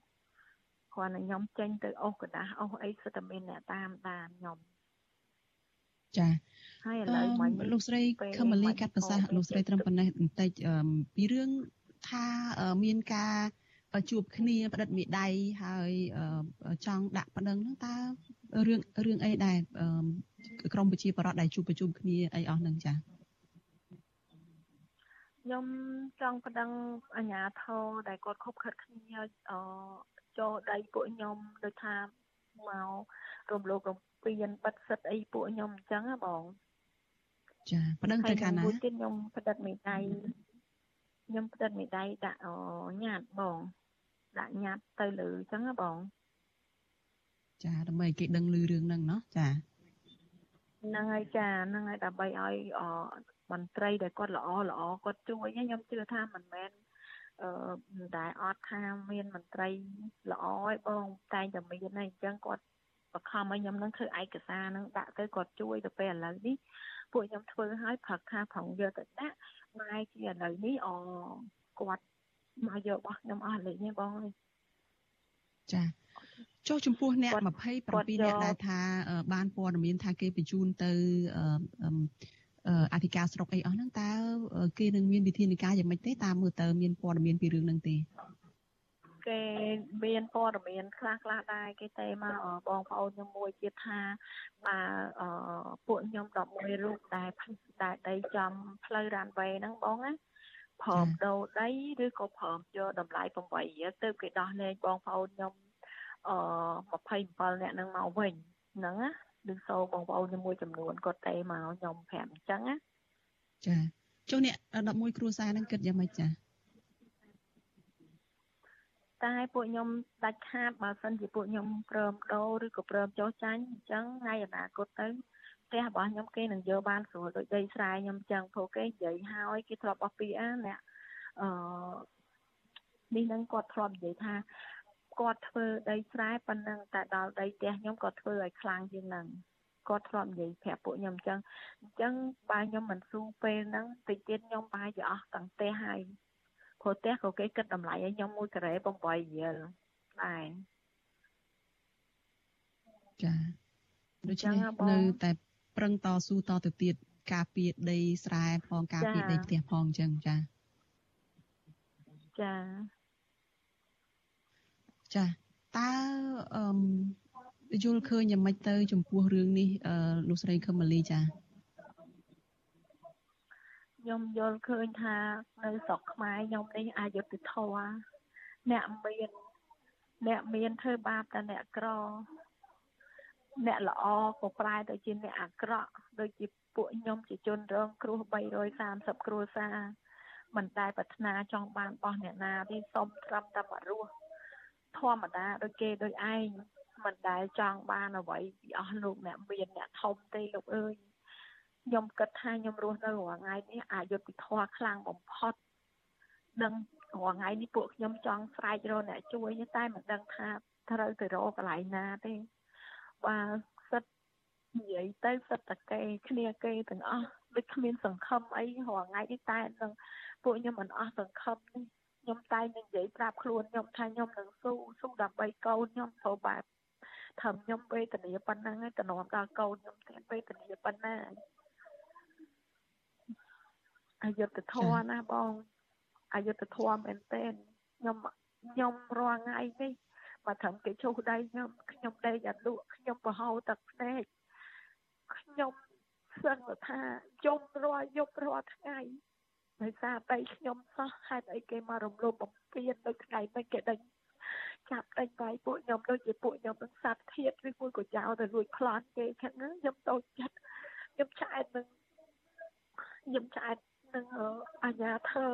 គ្រាន់តែខ្ញុំចេញទៅអូសกระดาษអូសអីសិតតែមានអ្នកតាមដានខ្ញុំចាហើយឥឡូវមិញលោកស្រីខមលីកាត់ប្រសាសន៍លោកស្រីត្រឹមប៉ុណ្ណេះបន្តិចពីរឿងថាមានការជួបគ្នាផ្ដិតមេដៃហើយចង់ដាក់ប្តឹងហ្នឹងតើរឿងរឿងអីដែរក្រមប្រជាបរតដែលជួបប្រជុំគ្នាអីអស់ហ្នឹងចា៎ ខ្ញុំចង់ប្តឹងអាជ្ញាធរដែលគាត់ខົບខិតគ្នាអចូលដៃពួកខ្ញុំដូចថាមករំលោភរំពានបិទសិទ្ធអីពួកខ្ញុំអញ្ចឹងហ៎បង ចាប្តឹងទៅកាលណាមួយទៀតខ្ញុំផ្តិតមេដៃខ្ញុំផ្តិតមេដៃដាក់ញ៉ាត់បងដាក់ញ៉ាត់ទៅលើអញ្ចឹងហ៎បង ចាដើម្បីគេដឹងឮរឿងហ្នឹងเนาะចាហ្នឹងហើយចាហ្នឹងហើយដើម្បីឲ្យ មន្ត្រីដែលគាត់ល្អល្អគាត់ជួយខ្ញុំជឿថាមិនមែនអឺតែអត់ថាមានមន្ត្រីល្អឯងបងតែងតែមានហើយអញ្ចឹងគាត់បខំឲ្យខ្ញុំនឹងធ្វើឯកសារនឹងដាក់ទៅគាត់ជួយទៅពេលឥឡូវនេះពួកខ្ញុំធ្វើឲ្យផឹកថាប្រងយកទៅដាក់ម៉ែជាឥឡូវនេះអគាត់មកយករបស់ខ្ញុំអស់លេខនេះបងចាចុះចំពោះអ្នក27អ្នកដែលថាបានព័ត៌មានថាគេបញ្ជូនទៅ អធិការស្រុកអីអស់ហ្នឹងតើគេនឹងមានវិធានការយ៉ាងម៉េចទេតាមមើលទៅមានព័ត៌មានពីរឿងហ្នឹងទេគេមានព័ត៌មានខ្លះខ្លះដែរគេតែមកបងប្អូនខ្ញុំមួយទៀតថាបើពួកខ្ញុំ11រូបដែលដែលដីចំផ្លូវរ៉ាន់វ៉េហ្នឹងបងណាព្រមដូរដីឬក៏ព្រមយកតម្លៃ8រៀលទៅគេដោះលែងបងប្អូនខ្ញុំអឺ27នាក់ហ្នឹងមកវិញហ្នឹងណា ឬសូបងប្អូនជាមួយចំនួនគាត់ទេមកខ្ញុំប្រាប់អញ្ចឹងណាចាចុះអ្នក11គ្រួសារហ្នឹងគិតយ៉ាងម៉េចចាតែពួកខ្ញុំដាច់ខាតបើសិនជាពួកខ្ញុំព្រមដូរឬក៏ព្រមចុះចាញ់អញ្ចឹងថ្ងៃអនាគតទៅផ្ទះរបស់ខ្ញុំគេនឹងយកបានស្រួលដូចដីស្រែខ្ញុំអញ្ចឹងព្រោះគេនិយាយហើយគេធ្លាប់បោះពីអាអ្នកអឺនេះនឹងគាត់ធ្លាប់និយាយថា គាត់ធ្វើដីស្រែប៉ុណ្ណឹងតែដល់ដីផ្ទះខ្ញុំគាត់ធ្វើឲ្យខ្លាំងជាងហ្នឹងគាត់ធ្លាប់និយាយប្រាប់ពួកខ្ញុំអញ្ចឹងអញ្ចឹងបើខ្ញុំមិនស៊ូពេលហ្នឹងតិចទៀតខ្ញុំបាយជាអស់ទាំងផ្ទះហើយព្រោះផ្ទះក៏គេគិតតម្លៃឲ្យខ្ញុំ1ការ៉េ8រៀលដែរចាដូច្នេះនៅតែប្រឹងតស៊ូតទៅទៀតការពារដីស្រែផងការពារដីផ្ទះផងអញ្ចឹងចាចា ចាតើអឺយល់ឃើញយ៉ាងម៉េចទៅ ចំពោះរឿងនេះអឺលោកស្រីខឹមម៉ាលីចាខ្ញុំយល់ឃើញថានៅស្រុកខ្មែរខ្ញុំនេះអយុត្តិធម៌អ្នកមានអ្នកមានធ្វើបាបតែអ្នកក្រអ្នកល្អក៏ប្រែទៅជាអ្នកអាក្រក់ដូចជាពួកខ្ញុំជាជនរងគ្រោះ330គ្រួសារមិនដែលប្រាថ្នាចង់បានបោះអ្នកណាទេសុំត្រឹមតែមករស់ ធម្មតាដូចគេដូចឯងមិនដែលចង់បានអ្វីពីអស់លោកអ្នកមានអ្នកធំទេលោកអើយខ្ញុំគិតថាខ្ញុំរស់នៅរាល់ថ្ងៃនេះអយុត្តិធម៌ខ្លាំងបំផុតដឹងរាល់ថ្ងៃនេះពួកខ្ញុំចង់ស្រែករកអ្នកជួយតែមិនដឹងថាត្រូវទៅរកកន្លែងណាទេបើសិតនិយាយទៅសិតតកេគ្នាគេទាំងអស់ដូចគ្មានសង្ឃឹមអីរាល់ថ្ងៃនេះតែនឹងពួកខ្ញុំមិនអស់សង្ឃឹមទេ ខ្ញុំតែងនិយាយប្រាប់ខ្លួនខ្ញុំថាខ្ញុំនឹងស៊ូស៊ូដើម្បីកូនខ្ញុំព្រោះបែបថាខ្ញុំវេទនាប៉ុណ្ណឹងហើយតំណដល់កូនខ្ញុំទៀតវេទនាប៉ុណ្ណាអយុធធម៌ណាបងអយុធធម៌មែនទែនខ្ញុំខ្ញុំរាល់ថ្ងៃនេះមកត្រឹមគេឈូសដៃខ្ញុំខ្ញុំដេកអត់លក់ខ្ញុំបរហោទឹកភ្នែកខ្ញុំសឹងថាយំរាល់យប់រាល់ថ្ងៃ ដោយសារតែខ្ញុំសោះហេតុអីគេមករំលោភបំពាននៅថ្ងៃនេះគេដេញចាប់ដេញបាយពួកខ្ញុំដូចជាពួកខ្ញុំនឹងសត្វធាតឬមួយក៏ចោលទៅលួចប្លន់គេចឹងខ្ញុំតូចចិត្តខ្ញុំឆ្អែតនឹងខ្ញុំឆ្អែតនឹងអាញាធើ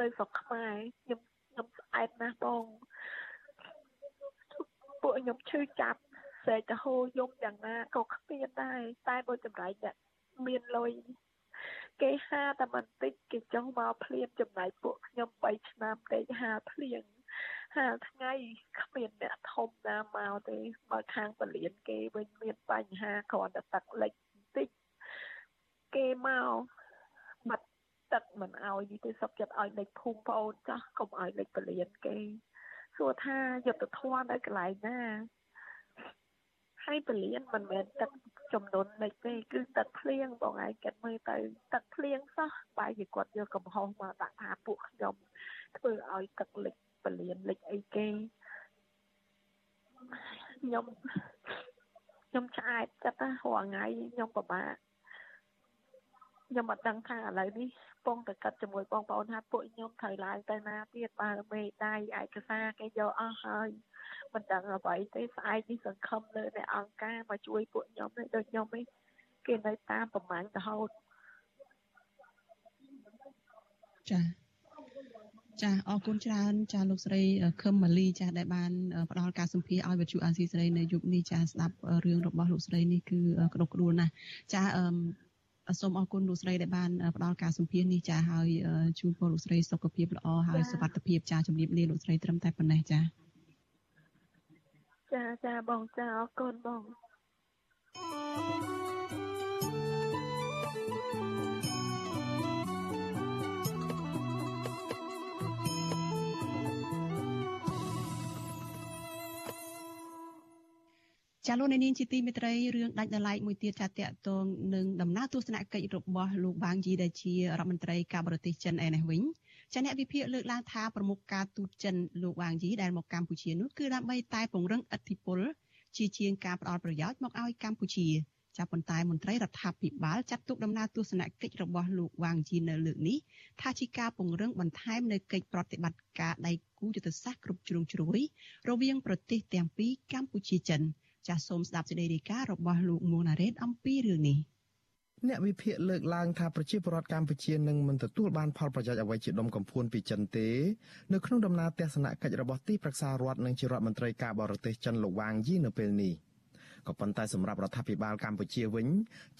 នៅស្រុកខ្មែរខ្ញុំខ្ញុំស្អែតណាស់បងពួកខ្ញុំឈឺចាប់ស្រែកទៅហូរយំយ៉ាងណាក៏គ្មានដែរតែបើចម្រៃអ្នកមានលុយ គេហាតែបន្តិចគេចង់មកភ្លៀងចំណាយពួកខ្ញុំ3ឆ្នាំដេកហាភ្លៀងហាថ្ងៃគ្មានអ្នកធំណាមកទេមកខាងពលានគេវិញមានបញ្ហាគ្រាន់តែទឹកលិចបន្តិចគេមកបាត់ទឹកមិនអោយនេះទេសុខចិត្តឲ្យលេខភូមិប្អូនចាស់កុំឲ្យលេខពលានគេសួរថាយុទ្ធធម៌នៅកន្លែងណាហើយពលានមិនមែនទឹក ចំនួនលេខទេគឺទឹកភ្លៀងបងឯងគិតមើលទៅទឹកភ្លៀងសោះបែរជាគាត់យកកំហុសមកដាក់ថាពួកខ្ញុំធ្វើឲ្យទឹកលិចពលានលិចអីគេខ្ញុំខ្ញុំឆ្អែតចិត្តណារាល់ថ្ងៃខ្ញុំពិបាកខ្ញុំអត់ដឹងថាឥឡូវនេះពងតែកាត់ជាមួយបងប្អូនថាពួកខ្ញុំត្រូវឡើងទៅណាទៀតបើមេដៃឯកសារគេយកអស់ហើយ មិនដឹងអ្វីទេស្អែកនេះសង្ឃឹមលើអ្នកអង្គការមកជួយពួកខ្ញុំនេះដូចខ្ញុំនេះគេនៅតាមប្រមាញ់រហូតចាចាអរគុណច្រើនចាលោកស្រីខឹមម៉ាលីចាដែលបានផ្ដល់ការសម្ភាសឲ្យវិទ្យុអាស៊ីសេរីនៅយុគនេះចាស្ដាប់រឿងរបស់លោកស្រីនេះគឺក្តុកក្តួលណាស់ចាអឺសូមអរគុណលោកស្រីដែលបានផ្ដល់ការសម្ភាសនេះចាហើយជូនពរលោកស្រីសុខភាពល្អហើយសុខភាពចាជំរាបលាលោកស្រីត្រឹមតែប៉ុណ្ណេះចា ចាចាបងចាអរគុណបងចាលោកនាងជាទីមេត្រីរឿងដាច់ដライមួយទៀតចាតកតងនឹងដំណើរទស្សនកិច្ចរបស់លោកបាងយីដែលជារដ្ឋមន្ត្រីការបរទេសចិនឯនេះវិញ ចាអ្នកវិភាគលើកឡើងថាប្រមុខការទូតចិនលោកវ៉ាងយីដែលមកកម្ពុជានោះគឺដើម្បីតែពង្រឹងឥទ្ធិពលជាជាងការផ្ដល់ប្រយោជន៍មកឲ្យកម្ពុជាចាប់ប៉ុន្តែមន្ត្រីរដ្ឋាភិបាលចាត់ទុកដំណើរទស្សនកិច្ចរបស់លោកវ៉ាងជីនៅលើកនេះថាជាការពង្រឹងបន្ថែមនៅកិច្ចប្រតិបត្តិការដៃគូយុទ្ធសាស្ត្រគ្រប់ជ្រុងជ្រោយរវាងប្រទេសទាំងពីរកម្ពុជាចិនចាសសូមស្ដាប់សេចក្តីរាយការណ៍របស់លោកមួងណារ៉េតអំពីរឿងនេះ អ្នកវិភាគលើកឡើងថាប្រជាពលរដ្ឋកម្ពុជានឹងមិនទទួលបានផលប្រយោជន៍អ្វីជាដុំកំភួនពីចិនទេនៅក្នុងដំណើរទស្សនកិច្ចរបស់ទីប្រឹក្សារដ្ឋនិងជារដ្ឋមន្ត្រីការបរទេសចិនលោកវ៉ាងយីនៅពេលនេះក៏ប៉ុន្តែសម្រាប់រដ្ឋាភិបាលកម្ពុជាវិញ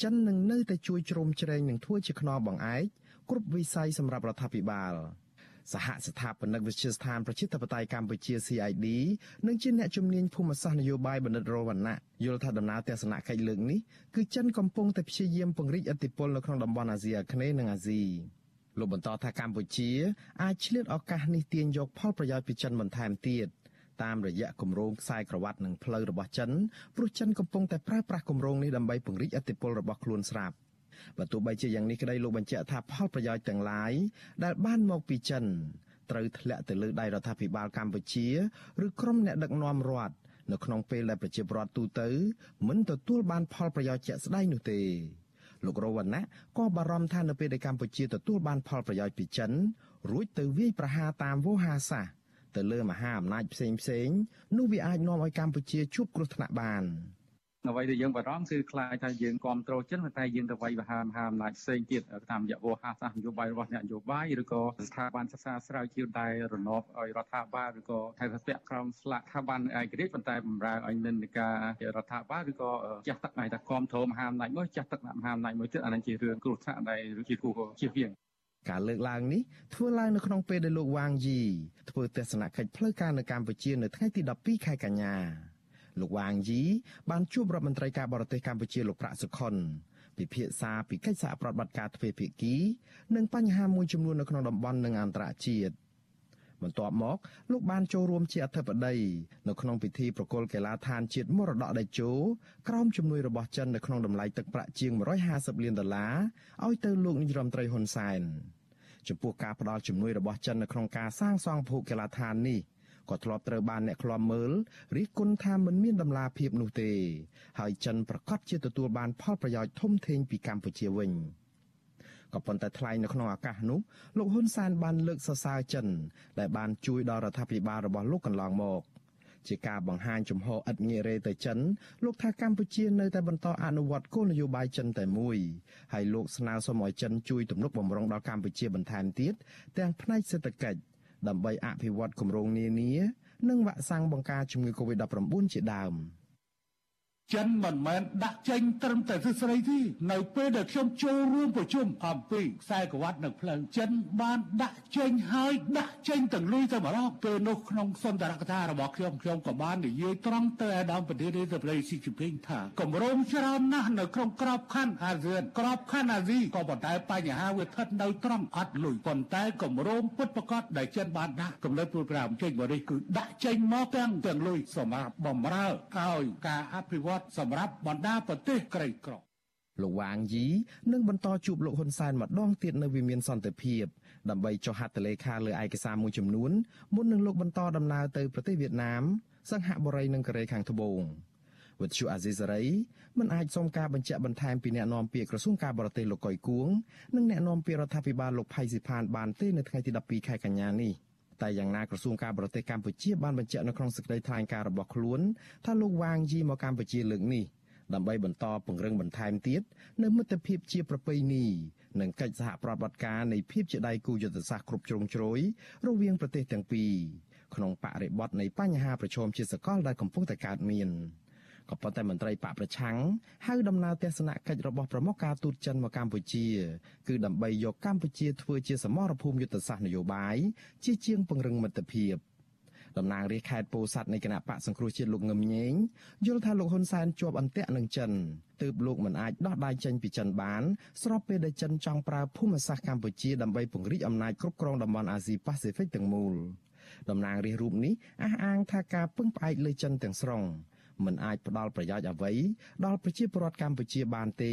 ចិននឹងនៅតែជួយជ្រោមជ្រែងនិងធ្វើជាខ្នងបង្អែកគ្រប់វិស័យសម្រាប់រដ្ឋាភិបាល។ សហស្ថាបនិកវិទ្យាស្ថានប្រជាធិបតេយ្យកម្ពុជា CID និងជាអ្នកជំនាញភូមិសាស្ត្រនយោបាយបណ្ឌិតរវណ្ណៈយល់ថាដំណើរទស្សនកិច្ចលើកនេះគឺចិនកំពុងតែព្យាយាមពង្រីកឥទ្ធិពលនៅក្នុងតំបន់អាស៊ីអាគ្នេយ៍និងអាស៊ីលោកបន្តថាកម្ពុជាអាចឆ្លៀតឱកាសនេះទាញយកផលប្រយោជន៍ពីចិនបន្ថែមទៀតតាមរយៈគម្រោងខ្សែក្រវ៉ាត់និងផ្លូវរបស់ចិនព្រោះចិនកំពុងតែប្រើប្រាស់គម្រោងនេះដើម្បីពង្រីកឥទ្ធិពលរបស់ខ្លួនស្រាប់ បើទោះបីជាយ៉ាងនេះក្តីលោកបញ្ជាក់ថាផលប្រយោជន៍ទាំងឡាយដែលបានមកពីចិនត្រូវធ្លាក់ទៅលើដៃរដ្ឋាភិបាលកម្ពុជាឬក្រុមអ្នកដឹកនាំរដ្ឋនៅក្នុងពេលដែលប្រជាពលរដ្ឋទូទៅមិនទទួលបានផលប្រយោជន៍ជាក់ស្ដែងនោះទេលោករវណ្ណៈក៏បារម្ភថានៅពេលដែលកម្ពុជាទទួលបានផលប្រយោជន៍ពីចិន រួចទៅវាយប្រហារតាមវោហារសាស្ត្រទៅលើមហាអំណាចផ្សេងផ្សេងនោះវាអាចនាំឲ្យកម្ពុជាជួបគ្រោះថ្នាក់បាន។ អ្វីដែលយើងបារម្ភគឺខ្លាចថាយើងគ្រប់គ្រងចិនតែយើងទៅវាយបហាមហាមអំណាចផ្សេងទៀតតាមរយៈវោហារសាស្ត្រនយោបាយរបស់អ្នកនយោបាយឬក៏ស្ថាប័នសិក្សាស្រាវជ្រាវដែលរណបឲ្យរដ្ឋាភិបាលឬក៏ហេតុពាក់ក្រោមស្លាកស្ថាប័នឯករាជ្យប៉ុន្តែបំរើឲ្យនិន្នាការរដ្ឋាភិបាលឬក៏ចាស់ទឹកឲ្យតែគ្រប់គ្រងមហាអំណាចមួយចាស់ទឹកមហាអំណាចមួយទៀតអានឹងជារឿងគ្រោះថ្នាក់ដែលជាគូជៀសវាងការលើកឡើងនេះធ្វើឡើងនៅក្នុងពេលដែលលោកវ៉ាងយីធ្វើទស្សនកិច្ចផ្លូវការនៅកម្ពុជានៅថ្ងៃទី12ខែកញ្ញា លោកវ៉ាងយីបានជួបរដ្ឋមន្ត្រីការបរទេសកម្ពុជាលោកប្រាក់សុខុនពិភាក្សាពីកិច្ចសហប្រតិបត្តិការទ្វេភាគី និងបញ្ហាមួយចំនួននៅក្នុងតំបន់និងអន្តរជាតិបន្ទាប់មកលោកបានចូលរួមជាអធិបតីនៅក្នុងពិធីប្រគល់កីឡាដ្ឋានជាតិមរតកតេជោក្រោមជំនួយរបស់ចិននៅក្នុងតម្លៃទឹកប្រាក់ជាង150លានដុល្លារឲ្យទៅលោកនាយរដ្ឋមន្ត្រីហ៊ុនសែនចំពោះការផ្ដល់ជំនួយរបស់ចិននៅក្នុងការសាងសង់ភូកីឡាដ្ឋាននេះ ក៏ធ្លាប់ត្រូវបានអ្នកខ្លាំមើលរិះគន់ថាមិនមានដំណាភាពនោះទេ ហើយចិនប្រកាសជាទទួលបានផលប្រយោជន៍ធំធេងពីកម្ពុជាវិញក៏ប៉ុន្តែថ្លែងនៅក្នុងឱកាសនោះលោកហ៊ុនសែនបានលើកសរសើរចិន ដែលបានជួយដល់រដ្ឋាភិបាលរបស់លោកកន្លងមកជាការបង្ហាញជំហរឥតងាករេទៅចិនលោកថាកម្ពុជានៅតែបន្តអនុវត្តគោលនយោបាយចិនតែមួយហើយលោកស្នើសុំឲ្យចិនជួយទំនុកបម្រុងដល់កម្ពុជាបន្ថែមទៀតទាំងផ្នែកសេដ្ឋកិច្ច ដើម្បីអភិវឌ្ឍគម្រោងនានា និងវ៉ាក់សាំងបង្ការជំងឺ Covid-19 ជាដើម។ ចិនមិនមែនដាក់ចេញត្រឹមតែទ្រឹស្ដីទេនៅពេលដែលខ្ញុំចូលរួមប្រជុំអំពីខ្សែក្រវ៉ាត់នៅផ្លូវចិនបានដាក់ចេញហើយដាក់ចេញទាំងលុយទៅម្ដងពេលនោះក្នុងសន្ទរកថារបស់ខ្ញុំខ្ញុំក៏បាននិយាយត្រង់ទៅអាដាមប្រទេសរដ្ឋប្រទេសស៊ីជីពីងថាគម្រោងច្រើនណាស់នៅក្នុងក្របខ័ណ្ឌអាស៊ានក្របខ័ណ្ឌអាស៊ីក៏ប៉ុន្តែបញ្ហាវាស្ថិតនៅត្រង់អត់លុយប៉ុន្តែគម្រោងពិតប្រាកដដែលចិនបានដាក់កំណត់ព្រួយប្រាំចេញបរិសគឺដាក់ចេញមកទាំងទាំងលុយសម្រាប់បំរើឲ្យការអភិវឌ្ឍសម្រាប់បណ្ដាប្រទេសក្រីក្រលោកវ៉ាងយីនឹងបន្តជួបលោកហ៊ុនសែនម្ដងទៀតនៅវិមានសន្តិភាពដើម្បីចុះហត្ថលេខាលើឯកសារមួយចំនួនមុននឹងលោកបន្តដំណើរទៅប្រទេសវៀតណាមសង្ហបុរីនិងកូរ៉េខាងត្បូងវិទ្យុអាស៊ីសេរីមិនអាចសុំការបញ្ជាក់បន្ថែមពីអ្នកនាំពាក្យក្រសួងការបរទេសលោកកុយគួងនិងអ្នកនាំពាក្យរដ្ឋាភិបាលលោកផៃស៊ីផានបានទេនៅថ្ងៃទី12ខែកញ្ញានេះ។ តែយ៉ាងណាក្រសួងការបរទេសកម្ពុជាបានបញ្ជាក់នៅក្នុងសេចក្តីថ្លែងការណ៍របស់ខ្លួនថាលោកវ៉ាងយីមកកម្ពុជាលើកនេះដើម្បីបន្តពង្រឹងបន្ថែមទៀតនៅមិត្តភាពជាប្រពៃណីនិងកិច្ចសហប្រតិបត្តិការនៃភាពជាដៃគូយុទ្ធសាស្ត្រគ្រប់ជ្រុងជ្រោយរវាងប្រទេសទាំងពីរក្នុងបរិបទនៃបញ្ហាប្រឈមជាសកលដែលកំពុងតែកើតមាន។ ក៏ប៉ុន្តែមន្ត្រីបកប្រឆាំងហៅដំណើរទស្សនកិច្ចរបស់ប្រមុខការទូតចិនមកកម្ពុជា គឺដើម្បីយកកម្ពុជាធ្វើជាសមរភូមិយុទ្ធសាស្ត្រនយោបាយជាជាងពង្រឹងមិត្តភាពតំណាងរាជខេត្តពោធិ៍សាត់នៃគណៈបកសង្គ្រោះជាតិលោកងឹមញែងយល់ថាលោកហ៊ុនសែនជាប់អន្ទាក់នឹងចិនទើបលោកមិនអាចដោះដៃចេញពីចិនបាន ស្របពេលដែលចិនចង់ប្រើភូមិសាស្ត្រកម្ពុជាដើម្បីពង្រីកអំណាចគ្រប់គ្រងតំបន់អាស៊ីប៉ាស៊ីហ្វិកទាំងមូលតំណាងរាជរូបនេះអះអាងថាការពឹងផ្អែកលើចិនទាំងស្រុង មិនអាចផ្ដល់ប្រយោជន៍អ្វីដល់ប្រជាពលរដ្ឋកម្ពុជាបានទេ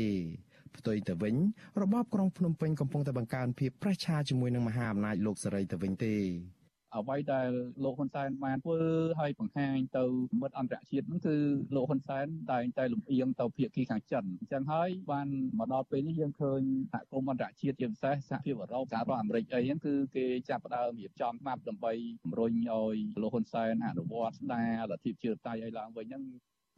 ផ្ទុយទៅវិញរបបក្រុងភ្នំពេញកំពុងតែបង្កើនភាពប្រឆាជាមួយនឹងមហាអំណាចលោកសេរីទៅវិញទេ អ្វីដែលលោកហ៊ុនសែនបានធ្វើឲ្យបង្ហាញទៅមិត្តអន្តរជាតិហ្នឹងគឺលោកហ៊ុនសែនតែងតែលំអៀងទៅភាគីខាងចិនអញ្ចឹងហើយបានមកដល់ពេលនេះយើងឃើញសហគមន៍អន្តរជាតិជាពិសេសសហភាពអឺរ៉ុបសហរដ្ឋអាមេរិកអីហ្នឹងគឺគេចាប់ផ្ដើមរៀបចំច្បាប់ដើម្បីជំរុញឲ្យលោកហ៊ុនសែនអនុវត្តស្ដារលទ្ធិប្រជាធិបតេយ្យឲ្យឡើងវិញហ្នឹង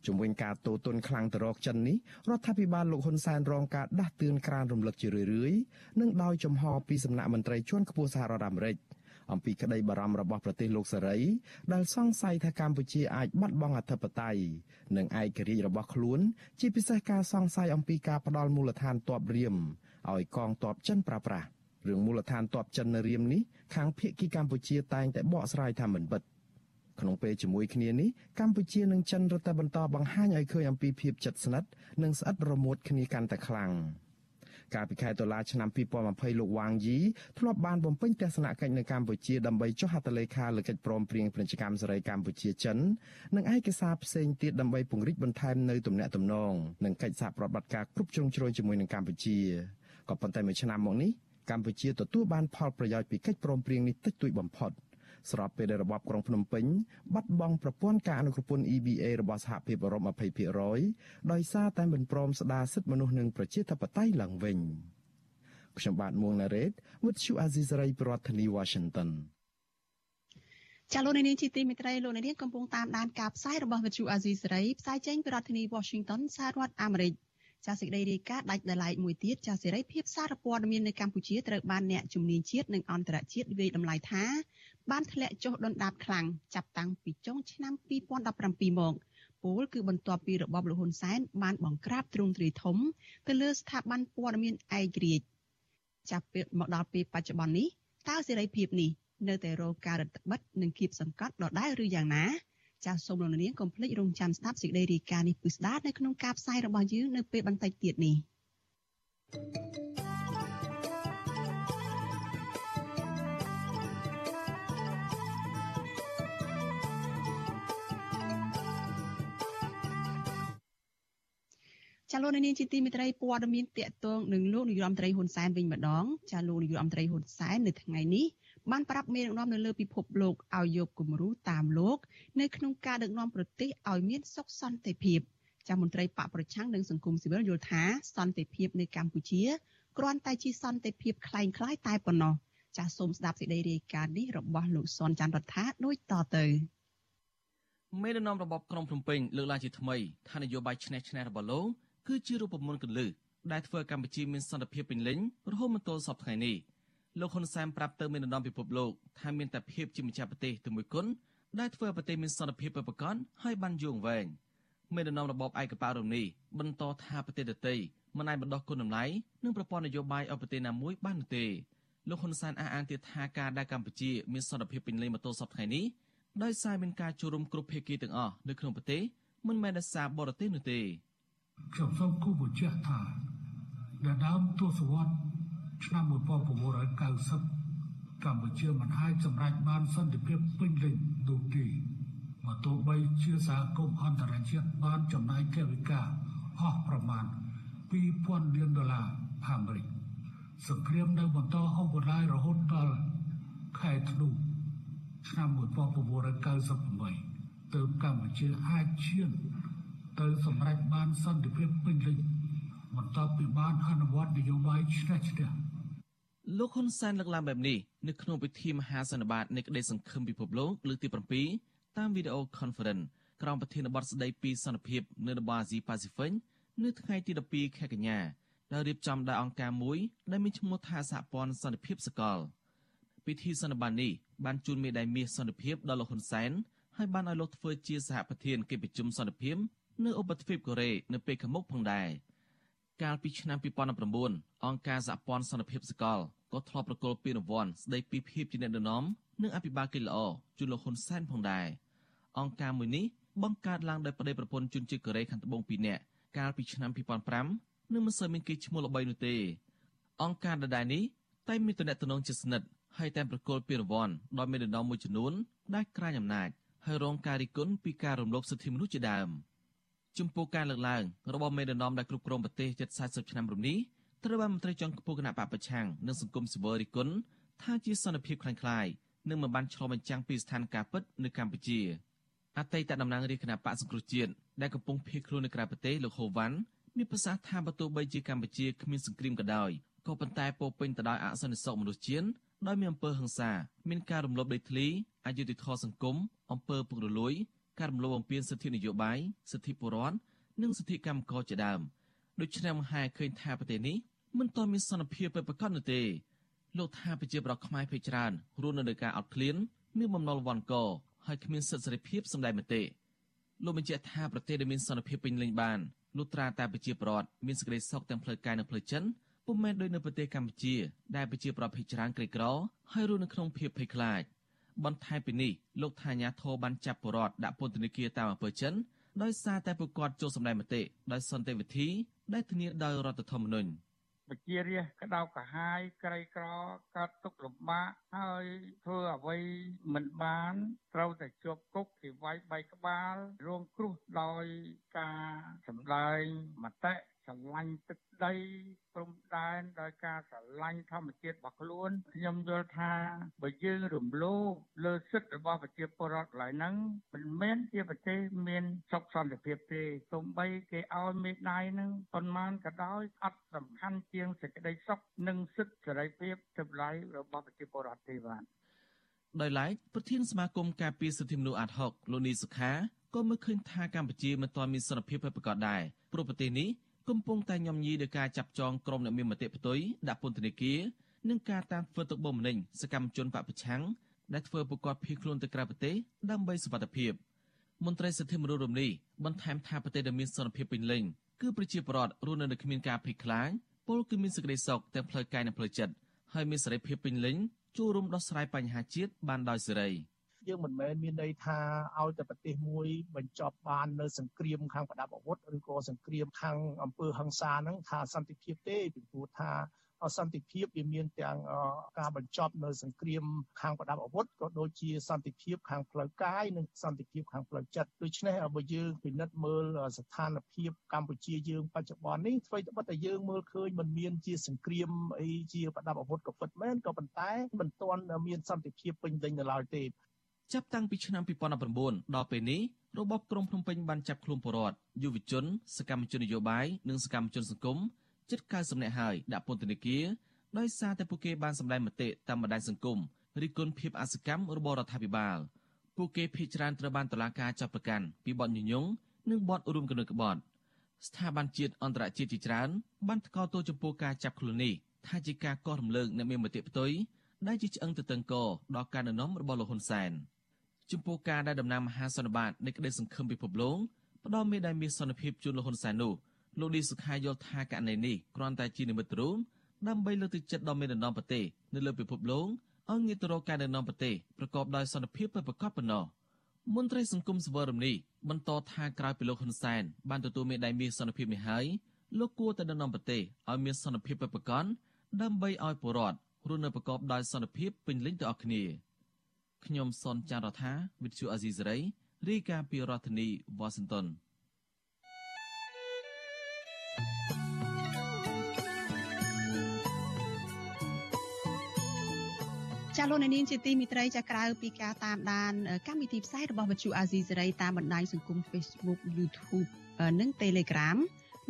ជំវិញការតូទុនខ្លាំងទៅរកចិននេះរដ្ឋាភិបាលលោកហ៊ុនសែនរងការដាស់តឿនក្រានរំលឹកជារឿយៗនិងដោយចំហពីសំណាក់មន្ត្រីជាន់ខ្ពស់សហរដ្ឋអាមេរិក អំពីក្តីបារម្ភរបស់ប្រទេសលោកសេរីដែលសង្ស័យថាកម្ពុជាអាចបាត់បង់អធិបតេយ្យនិងឯករាជ្យរបស់ខ្លួន ជាពិសេសការសង្ស័យអំពីការផ្ដាល់មូលដ្ឋានទ័ពរៀមឲ្យកងទ័ពចិនប្រើប្រាស់រឿងមូលដ្ឋានទ័ពចិននៅរៀមនេះខាងភៀកគីកម្ពុជាតែងតែបកស្រាយថាមិនពិតក្នុងពេលជាមួយគ្នានេះកម្ពុជានិងចិនរត់តែបន្តបង្ហាញឲ្យឃើញអំពីភាពជិតស្និទ្ធនិងស្អិតរមួតគ្នាកាន់តែខ្លាំង កាលពីខែតុលាឆ្នាំ2020លោកវ៉ាងយីធ្លាប់បានបំពេញទស្សនកិច្ចនៅកម្ពុជាដើម្បីចុះហត្ថលេខាលើកិច្ចព្រមព្រៀងពាណិជ្ជកម្មសេរីកម្ពុជាចិននិងឯកសារផ្សេងទៀតដើម្បីពង្រីកបន្ថែមនៅទំនាក់ទំនងនិងកិច្ចសហប្រតិបត្តិការគ្រប់ជ្រុងជ្រោយជាមួយនឹងកម្ពុជាក៏ប៉ុន្តែមួយឆ្នាំមកនេះកម្ពុជាទទួលបានផលប្រយោជន៍ពីកិច្ចព្រមព្រៀងនេះតិចតួចបំផុត។ ស្របពេលដែលរបបក្រុងភ្នំពេញបាត់បង់ប្រព័ន្ធការអនុគ្រពន្ធ EBA របស់សហភាពអឺរ៉ុប20%ដោយសារតែមិនព្រមស្ដារសិទ្ធិមនុស្សនិងប្រជាធិបតេយ្យឡើងវិញខ្ញុំបាទមួងណារ៉េត With you Azizari ប្រធានាទី Washington ចាលោកនាងជាទីមេត្រីលោកនាងកំពុងតាមដានការផ្សាយរបស់វិទ្យុអាស៊ីសេរីផ្សាយចេញពីរដ្ឋធានី Washington សហរដ្ឋអាមេរិក។ចាសេចក្តីរាយការណ៍ដាច់ដライមួយទៀតចាសេរីភាពសារព័ត៌មាននៅកម្ពុជាត្រូវបានអ្នកជំនាញជាតិនិងអន្តរជាតិវិយតម្លៃថា បានធ្លាក់ចុះដុនដាបខ្លាំងចាប់តាំងពីចុងឆ្នាំ2017មកពលគឺបន្ទាប់ពីរបបលហ៊ុនសែនបានបង្ក្រាបទ្រង់ទ្រាយធំទៅលើស្ថាប័នព័ត៌មានឯករាជ្យចាប់ពីមកដល់ពេលបច្ចុប្បន្ននេះតើសេរីភាពនេះនៅតែរងការរឹតបន្តឹងនិងគៀបសង្កត់ដដែលឬយ៉ាងណាចាសសូមលោកនាងកុំភ្លេចរងចាំស្ដាប់សេចក្តីរាយការណ៍នេះពិស្ដានៅក្នុងការផ្សាយរបស់យើងនៅពេលបន្តិចទៀតនេះ thank you លោកនាងជាទីមេត្រីព័ត៌មានតកតងនឹងលោកនាយរដ្ឋមន្ត្រីហ៊ុនសែនវិញម្ដងចាលោកនាយរដ្ឋមន្ត្រីហ៊ុនសែននៅថ្ងៃនេះបានប្រាប់មេដឹកនាំនៅលើពិភពលោកឲ្យយកគំរូតាមលោក នៅក្នុងការដឹកនាំប្រទេសឲ្យមានសុខសន្តិភាពចាមន្ត្រីបកប្រឆាំងនិងសង្គមស៊ីវិលយល់ថាសន្តិភាពនៅកម្ពុជាគ្រាន់តែជាសន្តិភាពคล้ายៗតែប៉ុណ្ណោះចាសសូមស្ដាប់សេចក្តីរាយការណ៍នេះរបស់លោកសនច័ន្ទរដ្ឋាដូចតទៅមេដឹកនាំរបបក្រុងភ្នំពេញលើកឡើងជាថ្មីថានយោបាយឆ្នះឆ្នះរបស់លោក គឺជារូបមន្តកលឹះដែលធ្វើឲ្យកម្ពុជាមានសន្តិភាពពេញលេញរហូតមកទល់សពថ្ងៃនេះលោកហ៊ុនសែនប្រាប់ទៅមេដឹកនាំពិភពលោកថាមានតែភាពជាម្ចាស់ប្រទេសតែមួយគត់ដែលធ្វើឲ្យប្រទេសមានសន្តិភាពពិតប្រាកដហើយបានយូរអង្វែងមេដឹកនាំរបបឯកបៈរំនេះបន្តថាប្រទេសដទៃមិនអាចបណ្ដោះគុណតម្លៃនិងប្រព័ន្ធនយោបាយឲ្យប្រទេសណាមួយបាននោះទេលោកហ៊ុនសែនអះអាងទៀតថាការដែលកម្ពុជាមានសន្តិភាពពេញលេញមកទល់សពថ្ងៃនេះដោយសារមានការចូលរួមគ្រប់ភាគីទាំងអស់នៅក្នុងប្រទេសមិនមែនដោយសារបរទេសនោះទេ ខ្ញុំសូមគូបញ្ជាក់ថានៅដើមទសវត្សរ៍ឆ្នាំ1990កម្ពុជាមិនអាចសម្រេចបានសន្តិភាពពេញលេញនោះទេមកទោះបីជាសហគមន៍អន្តរជាតិបានចំណាយថវិកាអស់ប្រមាណ2000លានដុល្លារអាមេរិកសង្គ្រាមនៅបន្តហូបបន្លាយរហូតដល់ខែធ្នូឆ្នាំ1998ទើបកម្ពុជាអាចឈាន ទៅសម្រេចបានសន្តិភាពពេញលេញបន្ទាប់ពីបានអនុវត្តនយោបាយឆ្នះឆ្នះលោកហ៊ុនសែនលើកឡើងបែបនេះនៅក្នុងពិធីមហាសន្និបាតនៃក្តីសង្ឃឹមពិភពលោកលើកទី7តាមវីដេអូ conference ក្រោមប្រធានបទស្ដីពីសន្តិភាពនៅតំបន់អាស៊ីប៉ាស៊ីហ្វិកនៅថ្ងៃទី12ខែកញ្ញាដែលរៀបចំដោយអង្គការមួយដែលមានឈ្មោះថាសហព័ន្ធសន្តិភាពសកលពិធីសន្និបាតនេះបានជូនមេដាយមាសសន្តិភាពដល់លោកហ៊ុនសែនហើយបានឲ្យលោកធ្វើជាសហប្រធានកិច្ចប្រជុំសន្តិភាព នៅឧបទ្វីបកូរ៉េនៅពេលខាងមុខផងដែរកាលពីឆ្នាំ2019អង្គការសហព័ន្ធសន្តិភាពសកលក៏ធ្លាប់ប្រគល់ពានរង្វាន់ស្ដីពីភាពជាអ្នកដឹកនាំនិងអភិបាលកិច្ចល្អជូនលោកហ៊ុនសែនផងដែរអង្គការមួយនេះបង្កើតឡើងដោយប្តីប្រពន្ធជនជាតិកូរ៉េខាងត្បូង2នាក់កាលពីឆ្នាំ2005និងមិនសូវមានគេឈ្មោះល្បីនោះទេ អង្គការដដែលនេះតែមានទំនាក់ទំនងជិតស្និទ្ធហើយតែប្រគល់ពានរង្វាន់ដោយមានដំណំមួយចំនួនដែលក្រាញអំណាចហើយរងការរិះគន់ពីការរំលោភសិទ្ធិមនុស្សជាដើម ចំពោះការលើកឡើងរបស់មេដឹកនាំដែលគ្រប់គ្រងប្រទេសជិត40ឆ្នាំរំនេះត្រូវបានមន្ត្រីជាន់ខ្ពស់គណៈបកប្រឆាំងនិងសង្គមស៊ីវិលរិះគន់ថាជាសន្តិភាពខ្លាំងខ្លាយនិងមិនបានឆ្លុះបញ្ចាំងពីស្ថានភាពពិតនៅកម្ពុជាអតីតតំណាងរាជគណៈបកសង្គ្រោះជាតិដែលកំពុងភៀសខ្លួននៅក្រៅប្រទេសលោកហូវ៉ាន់មានប្រសាសន៍ថាបើទោះបីជាកម្ពុជាគ្មានសង្គ្រាមក៏ដោយក៏ប៉ុន្តែពោពេញទៅដោយអសន្តិសុខមនុស្សជាតិដោយមានអំពើហិង្សាមានការរំលោភដីធ្លីអយុត្តិធម៌សង្គមអំពើពុករលួយ ការរំលោភបំពានសិទ្ធិនយោបាយសិទ្ធិពលរដ្ឋនិងសិទ្ធិកម្មករជាដើមដូច្នេះមហាឃើញថាប្រទេសនេះមិនទាន់មានសន្តិភាពពិតប្រាកដនោះទេលោកថាប្រជាប្រដ្ឋខ្មែរភ័យច្រើនរស់នៅលើការអត់ឃ្លានមានបំណុលវ៉ាន់កហើយគ្មានសិទ្ធិសេរីភាពសម្ដែងមតិលោកបញ្ជាក់ថាប្រទេសដែលមានសន្តិភាពពេញលេញបានលុះត្រាតែប្រជាប្រដ្ឋមានសេចក្តីសុខទាំងផ្លូវកាយនិងផ្លូវចិត្តពុំមែនដូចនៅប្រទេសកម្ពុជាដែលប្រជាប្រដ្ឋភ័យច្រើនក្រីក្រហើយរស់នៅក្នុងភាពភ័យខ្លាច បន្ថែមពីនេះលោកថាញាធរបានចាប់បរដ្ឋដាក់ពន្ធនាគារតាមអំពើចិនដោយសារតែពួកគាត់ចូលសម្ដែងមតិដោយសន្តិវិធីដែលធានាដោយរដ្ឋធម្មនុញ្ញប្រជារាស្ត្រក្តៅក្រហាយក្រីក្រកើតទុកលំបាកហើយធ្វើអ្វីមិនបានត្រូវតែជាប់គុកគេវាយបែកក្បាលរងគ្រោះដោយការសម្ដែងមតិ ស្រឡាញ់ទឹកដីព្រំដែនដោយការស្រឡាញ់ធម្មជាតិរបស់ខ្លួនខ្ញុំយល់ថាបើយើងរំលោភលើសិទ្ធិរបស់ប្រជាពលរដ្ឋឡើយហ្នឹងមិនមែនជាប្រទេសមានសុខសន្តិភាពទេទោះបីគេឲ្យមេដាយហ្នឹងប៉ុន្មានក៏ដោយអត់សំខាន់ជាងសេចក្តីសុខនិងសិទ្ធិសេរីភាពទាំងឡាយរបស់ប្រជាពលរដ្ឋទេបាទដោយឡែកប្រធានសមាគមការពារសិទ្ធិមនុស្សអាត់ហុកលោកនីសុខាក៏មើលឃើញថាកម្ពុជាមិនទាន់មានសន្តិភាពប្រកបដែរព្រោះប្រទេសនេះ កំពុងតែញោមញីដោយការចាប់ចងក្រុមអ្នកមានមតិផ្ទុយដាក់ពន្ធនាគារនិងការតាមធ្វើទុកបុកម្នេញសកម្មជនបពប្រឆាំងដែលធ្វើប្រកបភៀសខ្លួនទៅក្រៅប្រទេសដើម្បីសុវត្ថិភាពមន្ត្រីសិទ្ធិមនុស្សរំនេះបន្ថែមថាប្រទេសដែលមានសន្តិភាពពេញលេញគឺប្រជាពលរដ្ឋរស់នៅគ្មានការភ័យខ្លាចពលគឺមានសេចក្តីសុខទាំងផ្លូវកាយនិងផ្លូវចិត្តហើយមានសេរីភាពពេញលេញចូលរួមដោះស្រាយបញ្ហាជាតិបានដោយសេរី។ យើងមិនមែនមានន័យថាឲ្យតែប្រទេសមួយបញ្ចប់បាននៅសង្គ្រាមខាងប្រដាប់អាវុធឬក៏សង្គ្រាមខាងអំពើហិង្សាហ្នឹងថាសន្តិភាពទេពីព្រោះថាសន្តិភាពវាមានទាំងការបញ្ចប់នៅសង្គ្រាមខាងប្រដាប់អាវុធក៏ដូចជាសន្តិភាពខាងផ្លូវកាយនិងសន្តិភាពខាងផ្លូវចិត្តដូច្នេះបើយើងពិនិត្យមើលស្ថានភាពកម្ពុជាយើងបច្ចុប្បន្ននេះអ្វីត្បិតតែយើងមើលឃើញមិនមានជាសង្គ្រាមអីជាប្រដាប់អាវុធក៏ពិតមែនក៏ប៉ុន្តែមិនទាន់មានសន្តិភាពពេញលេញនៅឡើយទេ ចាប់តាំងពីឆ្នាំ2019ដល់ពេលនេះរបបក្រុងភ្នំពេញបានចាប់ខ្លួនពលរដ្ឋយុវជន សកម្មជននយោបាយនិងសកម្មជនសង្គមជិត90នាក់ហើយដាក់ពន្ធនាគារដោយសារតែពួកគេបានសម្ដែងមតិតាមបណ្ដាញសង្គមរិះគន់ភាពអសកម្មរបស់រដ្ឋាភិបាលពួកគេភ័យច្រើនត្រូវបានតុលាការចាប់ប្រកាន់ពីបទញុយញងនិងបទរួមគំនិតក្បត់ស្ថាប័នជាតិអន្តរជាតិជាច្រើនបានថ្កោលទោសចំពោះការចាប់ខ្លួននេះថាជាការកោះរំលើកអ្នកមានមតិផ្ទុយដែលជាឆ្អឹងទៅតឹងកដល់ការណែនាំរបស់លោកហ៊ុនសែន ចំពោះការដែលតំណាងមហាសន្និបាតនៃក្តីសង្ឃឹមពិភពលោកផ្ដល់មេដាយមាសសន្តិភាពជូនលោកហ៊ុនសែននោះលោកឌីសុខាយល់ថាករណីនេះគ្រាន់តែជានិមិត្តរូបដើម្បីលើកទឹកចិត្តដល់មេដឹកនាំប្រទេសនៅលើពិភពលោកឲ្យងាកទៅរកការដឹកនាំប្រទេសប្រកបដោយសន្តិភាពពិតប្រាកដប៉ុណ្ណោះមន្ត្រីសង្គមសវររំនេះបន្តថាក្រោយពីលោកហ៊ុនសែនបានទទួលមេដាយមាសសន្តិភាពនេះហើយលោកគួរតែដឹកនាំប្រទេសឲ្យមានសន្តិភាពពិតប្រាកដដើម្បីឲ្យប្រជាពលរដ្ឋរស់នៅប្រកបដោយសន្តិភាពពេញលេញទៅអស់គ្នា ខ្ញុំសនចាររថាវិទ្យុអាស៊ីសេរីរាយការណ៍ពីរដ្ឋធានីវ៉ាស៊ីនតោនចាលោកនាងជាទីមិត្តរីចាក្រៅពីការតាមដានកម្មវិធីផ្សាយរបស់វិទ្យុអាស៊ីសេរីតាមបណ្ដាញសង្គម Facebook YouTube និង Telegram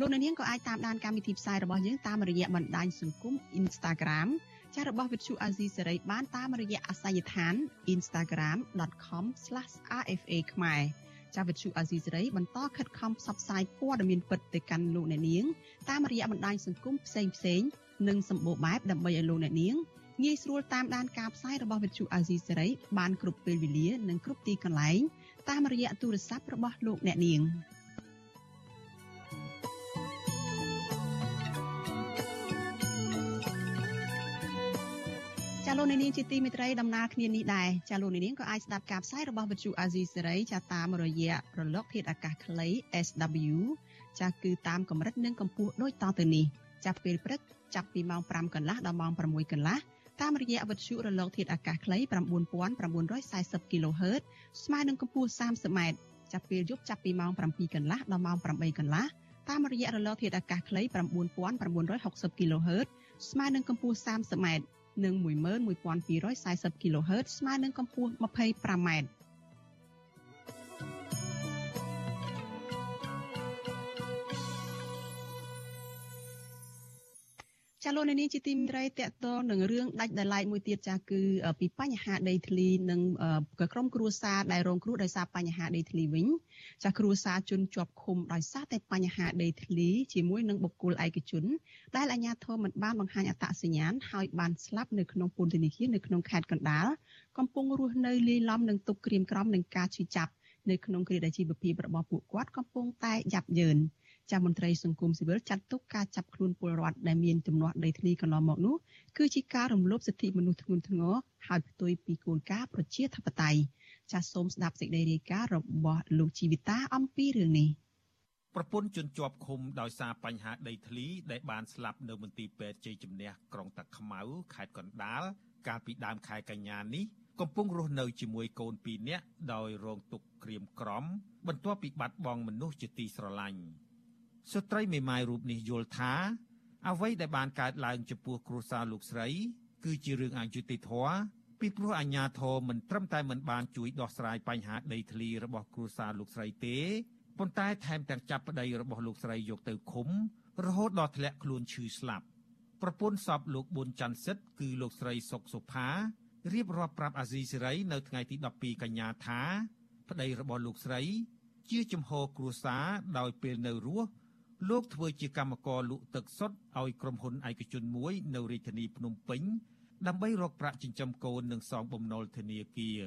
លោកនាងក៏អាចតាមដានកម្មវិធីផ្សាយរបស់យើងតាមរយៈបណ្ដាញសង្គម Instagram ចារបស់វិទ្យុអាស៊ីសេរីបានតាមរយៈអាសយដ្ឋាន instagram.com/rfa ខ្មែរចាវិទ្យុអាស៊ីសេរីបន្តខិតខំផ្សព្វផ្សាយព័ត៌មានពិតទៅកាន់លោកអ្នកនាងតាមរយៈបណ្ដាញសង្គមផ្សេងផ្សេងនិងសម្បូរបែបដើម្បីឲ្យលោកអ្នកនាងងាយស្រួលតាមដានការផ្សាយរបស់វិទ្យុអាស៊ីសេរីបានគ្រប់ពេលវេលានិងគ្រប់ទីកន្លែងតាមរយៈទូរស័ព្ទរបស់លោកអ្នកនាង។ ចាលោកនាងជាទីមេត្រីដំណើរគ្នានេះដែរចាលោកនាងក៏អាចស្ដាប់ការផ្សាយរបស់វិទ្យុអាស៊ីសេរីចាតាមរយៈរលកធាតុអាកាសខ្លី SW ចាគឺតាមកម្រិតនិងកម្ពស់ដូចតទៅនេះចាប់ពេលព្រឹកចាប់ពីម៉ោង5កន្លះដល់ម៉ោង6កន្លះតាមរយៈវិទ្យុរលកធាតុអាកាសខ្លី9940 kHz ស្មើនឹងកម្ពស់ 30m ចាប់ពេលយប់ចាប់ពីម៉ោង7កន្លះដល់ម៉ោង8កន្លះតាមរយៈរលកធាតុអាកាសខ្លី9960 kHz ស្មើនឹងកម្ពស់ 30m និង11240 kHz ស្មើនឹងកម្ពស់ 25m ចាលោកនាងជាទីមេត្រីតកតនឹងរឿងដាច់ដោយឡែកមួយទៀតចាគឺពីបញ្ហាដីធ្លីនិងក្រុមគ្រួសារដែលរងគ្រោះដោយសារបញ្ហាដីធ្លីវិញចាគ្រួសារជនជាប់ឃុំដោយសារតែបញ្ហាដីធ្លីជាមួយនឹងបុគ្គលឯកជនដែលអាជ្ញាធរមិនបានបង្ហាញអត្តសញ្ញាណហើយបានស្លាប់នៅក្នុងពន្ធនាគារនៅក្នុងខេត្តកណ្ដាលកំពុងរស់នៅលាយឡំនឹងទុកក្រៀមក្រំនឹងការឈឺចាប់នៅក្នុងគ្រាដែលជីវភាពរបស់ពួកគាត់កំពុងតែយ៉ាប់យ៉ឺន ចាស់មន្ត្រីសង្គមស៊ីវិលចាត់ទុកការចាប់ខ្លួនពលរដ្ឋដែលមានទំនាស់ដីធ្លីកន្លងមកនោះគឺជាការរំលោភសិទ្ធិមនុស្សធ្ងន់ធ្ងរហើយផ្ទុយពីគោលការណ៍ប្រជាធិបតេយ្យចាសសូមស្ដាប់សេចក្តីរាយការណ៍របស់លោកជីវិតាអំពីរឿងនេះប្រពន្ធជនជាប់ឃុំដោយសារបញ្ហាដីធ្លីដែលបានស្លាប់នៅមន្ទីរពេទ្យជ័យជំនះក្រុងតាខ្មៅខេត្តកណ្ដាលកាលពីដើមខែកញ្ញានេះកំពុងរស់នៅជាមួយកូន2នាក់ដោយរងទុក្ខក្រៀមក្រំបន្ទាប់ពីបាត់បង់មនុស្សជាទីស្រឡាញ់ ស្ត្រីមេម៉ាយរូបនេះយល់ថា អ្វីដែលបានកើតឡើងចំពោះគ្រួសារលោកស្រី គឺជារឿងអយុត្តិធម៌ពីព្រោះអាជ្ញាធរមិនត្រឹមតែមិនបានជួយដោះស្រាយបញ្ហាដីធ្លីរបស់គ្រួសារលោកស្រីទេប៉ុន្តែថែមទាំងចាប់ប្តីរបស់លោកស្រីយកទៅឃុំ រហូតដល់ធ្លាក់ខ្លួនឈឺស្លាប់ប្រពន្ធសពលោកប៊ុនច័ន្ទសិទ្ធគឺលោកស្រីសុកសុផារៀបរាប់ប្រាប់អាស៊ីសេរីនៅថ្ងៃទី12កញ្ញាថា ប្តីរបស់លោកស្រី ជាជំហរគ្រួសារដោយពេលនៅរស់ លោកធ្វើជាកម្មករលក់ទឹកសុទ្ធឲ្យក្រុមហ៊ុនឯកជនមួយនៅរាជធានីភ្នំពេញដើម្បីរកប្រាក់ចិញ្ចឹមកូននិងសងបំណុលធនាគារ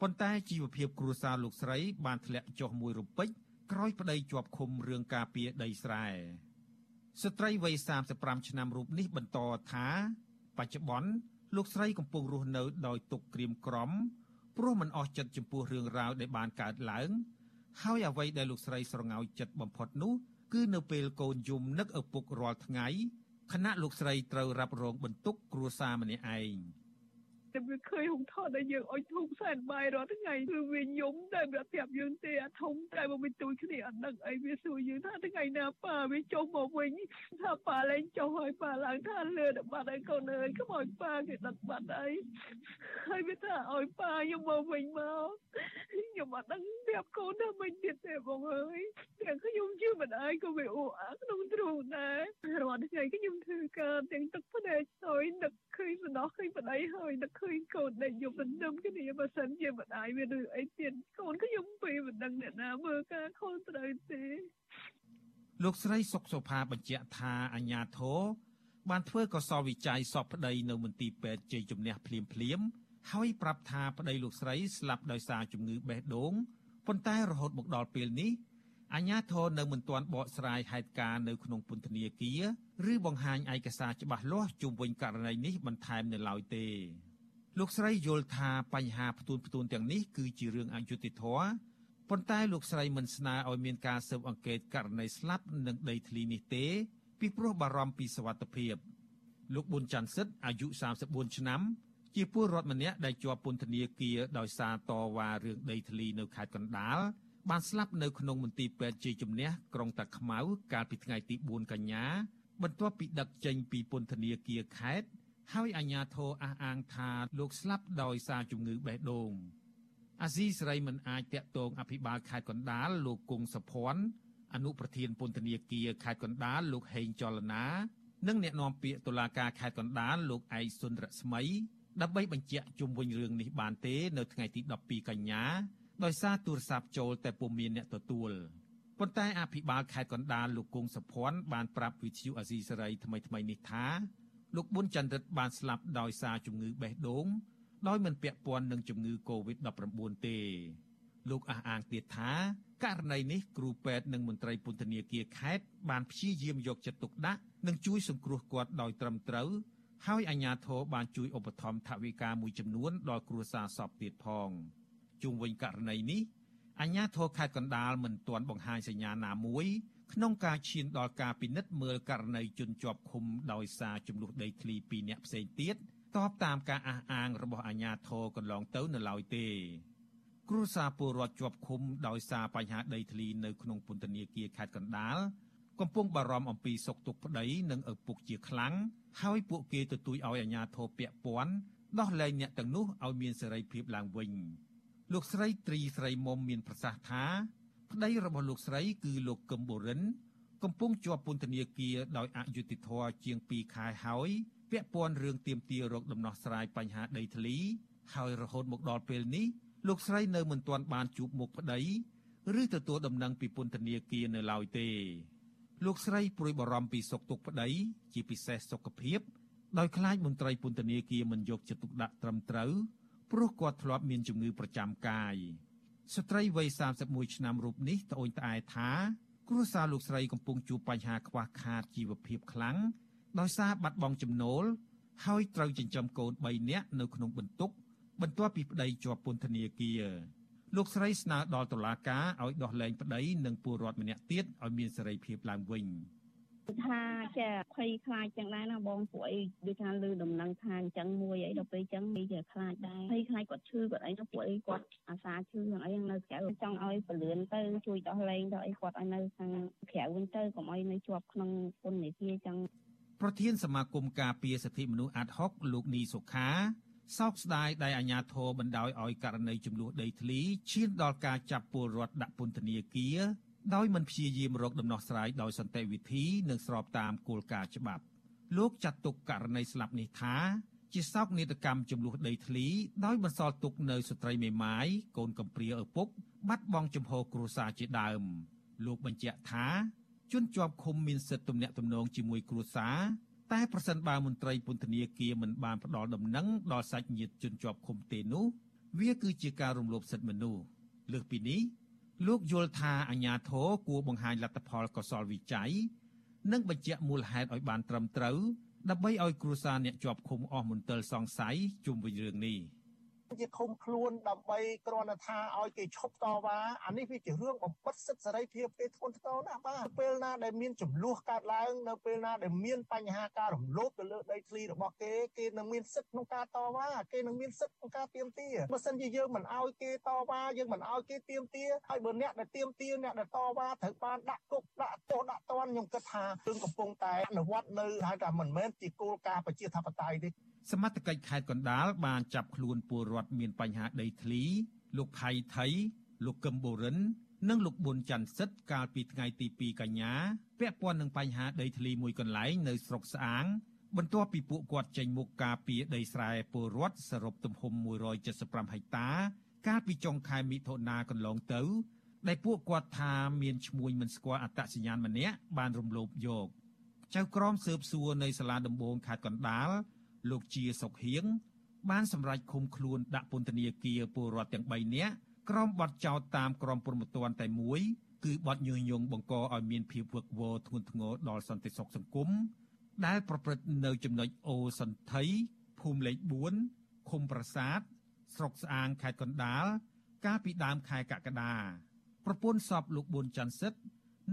ប៉ុន្តែជីវភាពគ្រួសារលោកស្រីបានធ្លាក់ចុះមួយរំពេចក្រោយប្តីជាប់ឃុំរឿងការពារដីស្រែស្ត្រីវ័យ35ឆ្នាំរូបនេះបន្តថាបច្ចុប្បន្នលោកស្រីកំពុងរស់នៅដោយទុក្ខក្រៀមក្រំព្រោះមិនអស់ចិត្តចំពោះរឿងរ៉ាវដែលបានកើតឡើង ហើយអ្វីដែលលោកស្រីស្រងោចចិត្តបំផុតនោះគឺ នៅពេលកូនយំនឹកឪពុករាល់ថ្ងៃខណៈលោកស្រីត្រូវរ៉ាប់រងបន្ទុកគ្រួសារម្នាក់ឯង តែវាឃើញហុងថតដែលយើងអុយធុងសែនបាយរាល់ថ្ងៃគឺវាយំតែវាប្រាប់យើងទេអាធំតែមកវិញទួយគ្នាអត់ដឹងអីវាសួរយើងថាថ្ងៃណាប៉ាវាចុះមកវិញថាប៉ាលែងចុះហើយប៉ាឡើងថាលឿនបាត់ហើយកូនអើយខ្មោចប៉ាគេដឹកបាត់ហើយហើយវាថាអោយប៉ាខ្ញុំមកវិញមកខ្ញុំអត់ដឹងប្រាប់កូនថាមិនទៀតទេបងអើយទាំងខ្ញុំជឿមិនអើយក៏វាអ៊ូអាក្នុងទ្រូងដែររាល់ថ្ងៃខ្ញុំធ្វើការទាំងទឹកភ្នែកហើយនឹកឃើញសំណោះឃើញប្តីហើយនឹកឃើញកូនដែលយប់ដណ្ដើមគ្នាបើសិនជាម្ដាយវាឬអីទៀតកូនខ្ញុំពេលមិនដឹងអ្នកណាមើលការខុសត្រូវទេលោកស្រីសុកសុផាបញ្ជាក់ថាអញ្ញាធរបានធ្វើកសលវិច័យសពប្តីនៅមន្ទីរពេទ្យជ័យជំនះភ្លាមភ្លាមហើយប្រាប់ថាប្តីលោកស្រីស្លាប់ដោយសារជំងឺបេះដូងប៉ុន្តែរហូតមកដល់ពេលនេះអាញាធរនៅមិនទាន់បកស្រាយហេតុការណ៍នៅក្នុងពន្ធនាគារឬបង្ហាញឯកសារច្បាស់លាស់ជុំវិញករណីនេះបន្ថែមនៅឡើយទេ លោកស្រីយល់ថាបញ្ហាផ្ទួនផ្ទួនទាំងនេះគឺជារឿងអយុត្តិធម៌ប៉ុន្តែលោកស្រីមិនស្នើឲ្យមានការស៊ើបអង្កេតករណីស្លាប់នឹងដីធ្លីនេះទេពីព្រោះបារម្ភពីសវត្ថិភាពលោកប៊ុនច័ន្ទសិទ្ធអាយុ34ឆ្នាំ ជាពលរដ្ឋម្នាក់ដែលជាប់ពន្ធនាគារដោយសារតវ៉ារឿងដីធ្លីនៅខេត្តកណ្ដាលបានស្លាប់នៅក្នុងមន្ទីរពេទ្យជ័យជំនះក្រុងតាខ្មៅកាលពីថ្ងៃទី4កញ្ញាបន្ទាប់ពីដឹកចេញពីពន្ធនាគារខេត្ត ហើយអាជ្ញាធរអះអាងថាលោកស្លាប់ដោយសារជំងឺបេះដូងអាស៊ីសេរីមិនអាចតាក់ទងអភិបាលខេត្តកណ្ដាលលោកគង់សុភ័ណ្ឌអនុប្រធានពន្ធនាគារខេត្តកណ្ដាលលោកហេងចលនានិងអ្នកនាំពាក្យតុលាការខេត្តកណ្ដាលលោកឯកសុនរស្មីដើម្បីបញ្ជាក់ជុំវិញរឿងនេះបានទេនៅថ្ងៃទី12កញ្ញាដោយសារទូរស័ព្ទចូលតែពុំមានអ្នកទទួលប៉ុន្តែអភិបាលខេត្តកណ្ដាលលោកគង់សុភ័ណ្ឌបានប្រាប់វិទ្យុអាស៊ីសេរីថ្មីថ្មីនេះថា លោកប៊ុនចន្ទរិទ្ធបានស្លាប់ដោយសារជំងឺបេះដូងដោយមិនពាក់ព័ន្ធនឹងជំងឺ Covid-19 ទេលោកអះអាងទៀតថាករណីនេះគ្រូពេទ្យនិងមន្ត្រីពន្ធនាគារខេត្តបានព្យាយាមយកចិត្តទុកដាក់និងជួយសង្គ្រោះគាត់ដោយត្រឹមត្រូវហើយអាជ្ញាធរបានជួយឧបត្ថម្ភថវិកាមួយចំនួនដល់គ្រួសារសពទៀតផងជុំវិញករណីនេះអាជ្ញាធរខេត្តកណ្ដាលមិនទាន់បង្ហាញសញ្ញាណាមួយ ក្នុងការឈានដល់ការពិនិត្យមើលករណីជនជាប់ឃុំដោយសារចំនួនដីធ្លីពីរអ្នកផ្សេងទៀតតបតាមការអះអាងរបស់អាជ្ញាធរកន្លងទៅនៅឡើយទេគ្រួសារពលរដ្ឋជាប់ឃុំដោយសារបញ្ហាដីធ្លីនៅក្នុងពន្ធនាគារខេត្តកណ្ដាលកំពុងបារម្ភអំពីសុខទុក្ខប្តីនិងឪពុកជាខ្លាំងហើយពួកគេទទូចឲ្យអាជ្ញាធរពាក់ព័ន្ធដោះលែងអ្នកទាំងនោះឲ្យមានសេរីភាពឡើងវិញលោកស្រីត្រីស្រីមុំមានប្រសាសន៍ថា ប្តីរបស់លោកស្រីគឺលោកកឹមបូរិន កំពុងជាប់ពន្ធនាគារដោយអយុត្តិធម៌ជាង2ខែហើយពាក់ព័ន្ធរឿងទៀមទារោគដំណោះស្រាយបញ្ហាដីធ្លី ហើយរហូតមកដល់ពេលនេះលោកស្រីនៅមិនទាន់បានជួបមុខប្តីឬទទួលដំណឹងពីពន្ធនាគារនៅឡើយទេលោកស្រីព្រួយបារម្ភពីសុខទុក្ខប្តីជាពិសេសសុខភាពដោយខ្លាចមន្ត្រីពន្ធនាគារមិនយកចិត្តទុកដាក់ត្រឹមត្រូវព្រោះគាត់ធ្លាប់មានជំងឺប្រចាំកាយ ស្ត្រីវ័យ31ឆ្នាំរូបនេះត្អូញត្អែថាគ្រួសារលោកស្រីកំពុងជួបបញ្ហាខ្វះខាតជីវភាពខ្លាំងដោយសារបាត់បង់ចំណូល ហើយត្រូវចិញ្ចឹមកូន3នាក់នៅក្នុងបន្ទុក បន្ទាប់ពីប្តីជាប់ពន្ធនាគារលោកស្រីស្នើដល់តុលាការឲ្យដោះលែងប្តីនិងពលរដ្ឋម្នាក់ទៀតឲ្យមានសេរីភាពឡើងវិញ ថាចាភ័យខ្លាចចឹងដែរណាបងពួកអីដូចថាលឺដំណឹងថាអញ្ចឹងមួយអីដល់ពេលអញ្ចឹងនេះជាខ្លាចដែរភ័យខ្លាចគាត់ឈឺគាត់អីនោះពួកអីគាត់អាសាឈឺហ្នឹងអីនៅក្រៅចង់ឲ្យពលឿនទៅជួយដោះលែងទៅអីគាត់ឲ្យនៅខាងក្រៅវិញទៅកុំឲ្យនៅជាប់ក្នុងពន្ធនាគារចឹងប្រធានសមាគមការពារសិទ្ធិមនុស្សអាត់ហុកលោកនីសុខាសោកស្ដាយដែលអាជ្ញាធរបណ្ដោយឲ្យករណីចំនួនដីធ្លីឈានដល់ការចាប់ពលរដ្ឋដាក់ពន្ធនាគារ ដោយមិនព្យាយាមរកដំណោះស្រាយដោយសន្តិវិធីនិងស្របតាមគោលការណ៍ច្បាប់ លោកចាត់ទុកករណីស្លាប់នេះថា ជាសោកនាដកម្មចំនួនដីធ្លីដោយបន្សល់ទុកនៅស្ត្រីមេម៉ាយកូនកំព្រាឪពុក បាត់បង់ចំហគ្រួសារជាដើម លោកបញ្ជាក់ថាជនជាប់ឃុំមានសិទ្ធិទំនាក់ទំនងជាមួយគ្រួសារតែប្រសិនបើមន្ត្រីពន្ធនាគារមិនបានផ្ដល់ដំណឹងដល់សាច់ញាតិជនជាប់ឃុំទេនោះវាគឺជាការរំលោភសិទ្ធិមនុស្សលើសពីនេះ លោកយល់ថាអាញាធរគួរបង្ហាញលទ្ធផលកសលវិច័យនិងបញ្ជាក់មូលហេតុឲ្យបានត្រឹមត្រូវដើម្បីឲ្យគ្រួសារអ្នកជាប់ឃុំអស់មន្ទិលសង្ស័យជុំវិញរឿងនេះ ជាឃុំខ្លួនដើម្បីគ្រាន់តែថាឲ្យគេឈប់តវ៉ាអានេះវាជារឿងបំផិតសិទ្ធិសេរីភាពគេធ្ងន់ធ្ងរណាស់បាទពេលណាដែលមានចំនួនកើតឡើងនៅពេលណាដែលមានបញ្ហាការរំលោភទៅលើដីធ្លីរបស់គេគេនឹងមានសិទ្ធិក្នុងការតវ៉ាគេនឹងមានសិទ្ធិក្នុងការទាមទារបើសិនជាយើងមិនឲ្យគេតវ៉ាយើងមិនឲ្យគេទាមទារហើយបើអ្នកដែលទាមទារអ្នកដែលតវ៉ាត្រូវបានដាក់គុកដាក់ទោសដាក់ទណ្ឌខ្ញុំគិតថារឿងកំពុងតែអនុវត្តនៅហៅថាមិនមែនជាគោលការណ៍ប្រជាធិបតេយ្យទេ សមត្ថកិច្ចខេត្តកណ្ដាលបានចាប់ខ្លួនពលរដ្ឋមានបញ្ហាដីធ្លី លោកផៃថៃ លោកកឹមបូរិន និងលោកប៊ុនច័ន្ទសិទ្ធកាលពីថ្ងៃទី2កញ្ញាពាក់ព័ន្ធនឹងបញ្ហាដីធ្លីមួយកន្លែងនៅស្រុកស្អាង បន្ទាប់ពីពួកគាត់ចេញមុខការពីដីស្រែពលរដ្ឋសរុបទំហំ175ហិកតា កាលពីចុងខែមិថុនាកន្លងទៅ ដែលពួកគាត់ថាមានឈ្មោះមិនស្គាល់អត្តសញ្ញាណម្នាក់បានរំលោភយកចៅក្រមស៊ើបសួរនៃសាលាដំបងខេត្តកណ្ដាល លោកជាសុកហៀងបានសម្រេចឃុំខ្លួនដាក់ពន្ធនាគារពលរដ្ឋទាំង3នាក់ក្រោមបទចោទតាមក្រមព្រហ្មទណ្ឌតែមួយគឺបទញុះញង់បង្កឲ្យមានភាពវឹកវរធ្ងន់ធ្ងរដល់សន្តិសុខសង្គមដែលប្រព្រឹត្តនៅចំណុចអូសន្ធិភូមិលេខ4ឃុំប្រាសាទស្រុកស្អាងខេត្តកណ្ដាលកាលពីដើមខែកក្កដាប្រពន្ធសពលោកប៊ុនច័ន្ទសិទ្ធ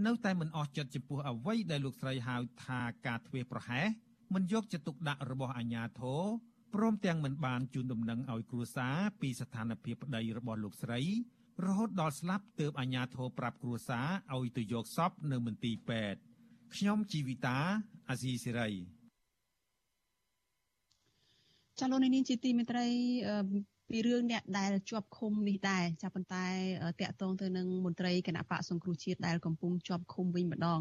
នៅតែមិនអស់ចិត្តចំពោះអ្វីដែលលោកស្រីហៅថាការធ្វេសប្រហែស មិនយកចិត្តទុកដាក់របស់អាជ្ញាធរព្រមទាំងមិនបានជូនដំណឹងឲ្យគ្រួសារពីស្ថានភាពប្តីរបស់លោកស្រីរហូតដល់ស្លាប់ទើបអាជ្ញាធរប្រាប់គ្រួសារឲ្យទៅយកសពនៅមន្ទីរពេទ្យខ្ញុំជីវិតាអាស៊ីសេរីចាលោកនាងជាទីមេត្រី ពីរឿងអ្នកដែលជាប់ឃុំនេះដែរចាប៉ុន្តែតាក់ទងទៅនឹងមន្ត្រីគណៈបកសង្គ្រោះជាតិដែលកំពុងជាប់ឃុំវិញម្ដង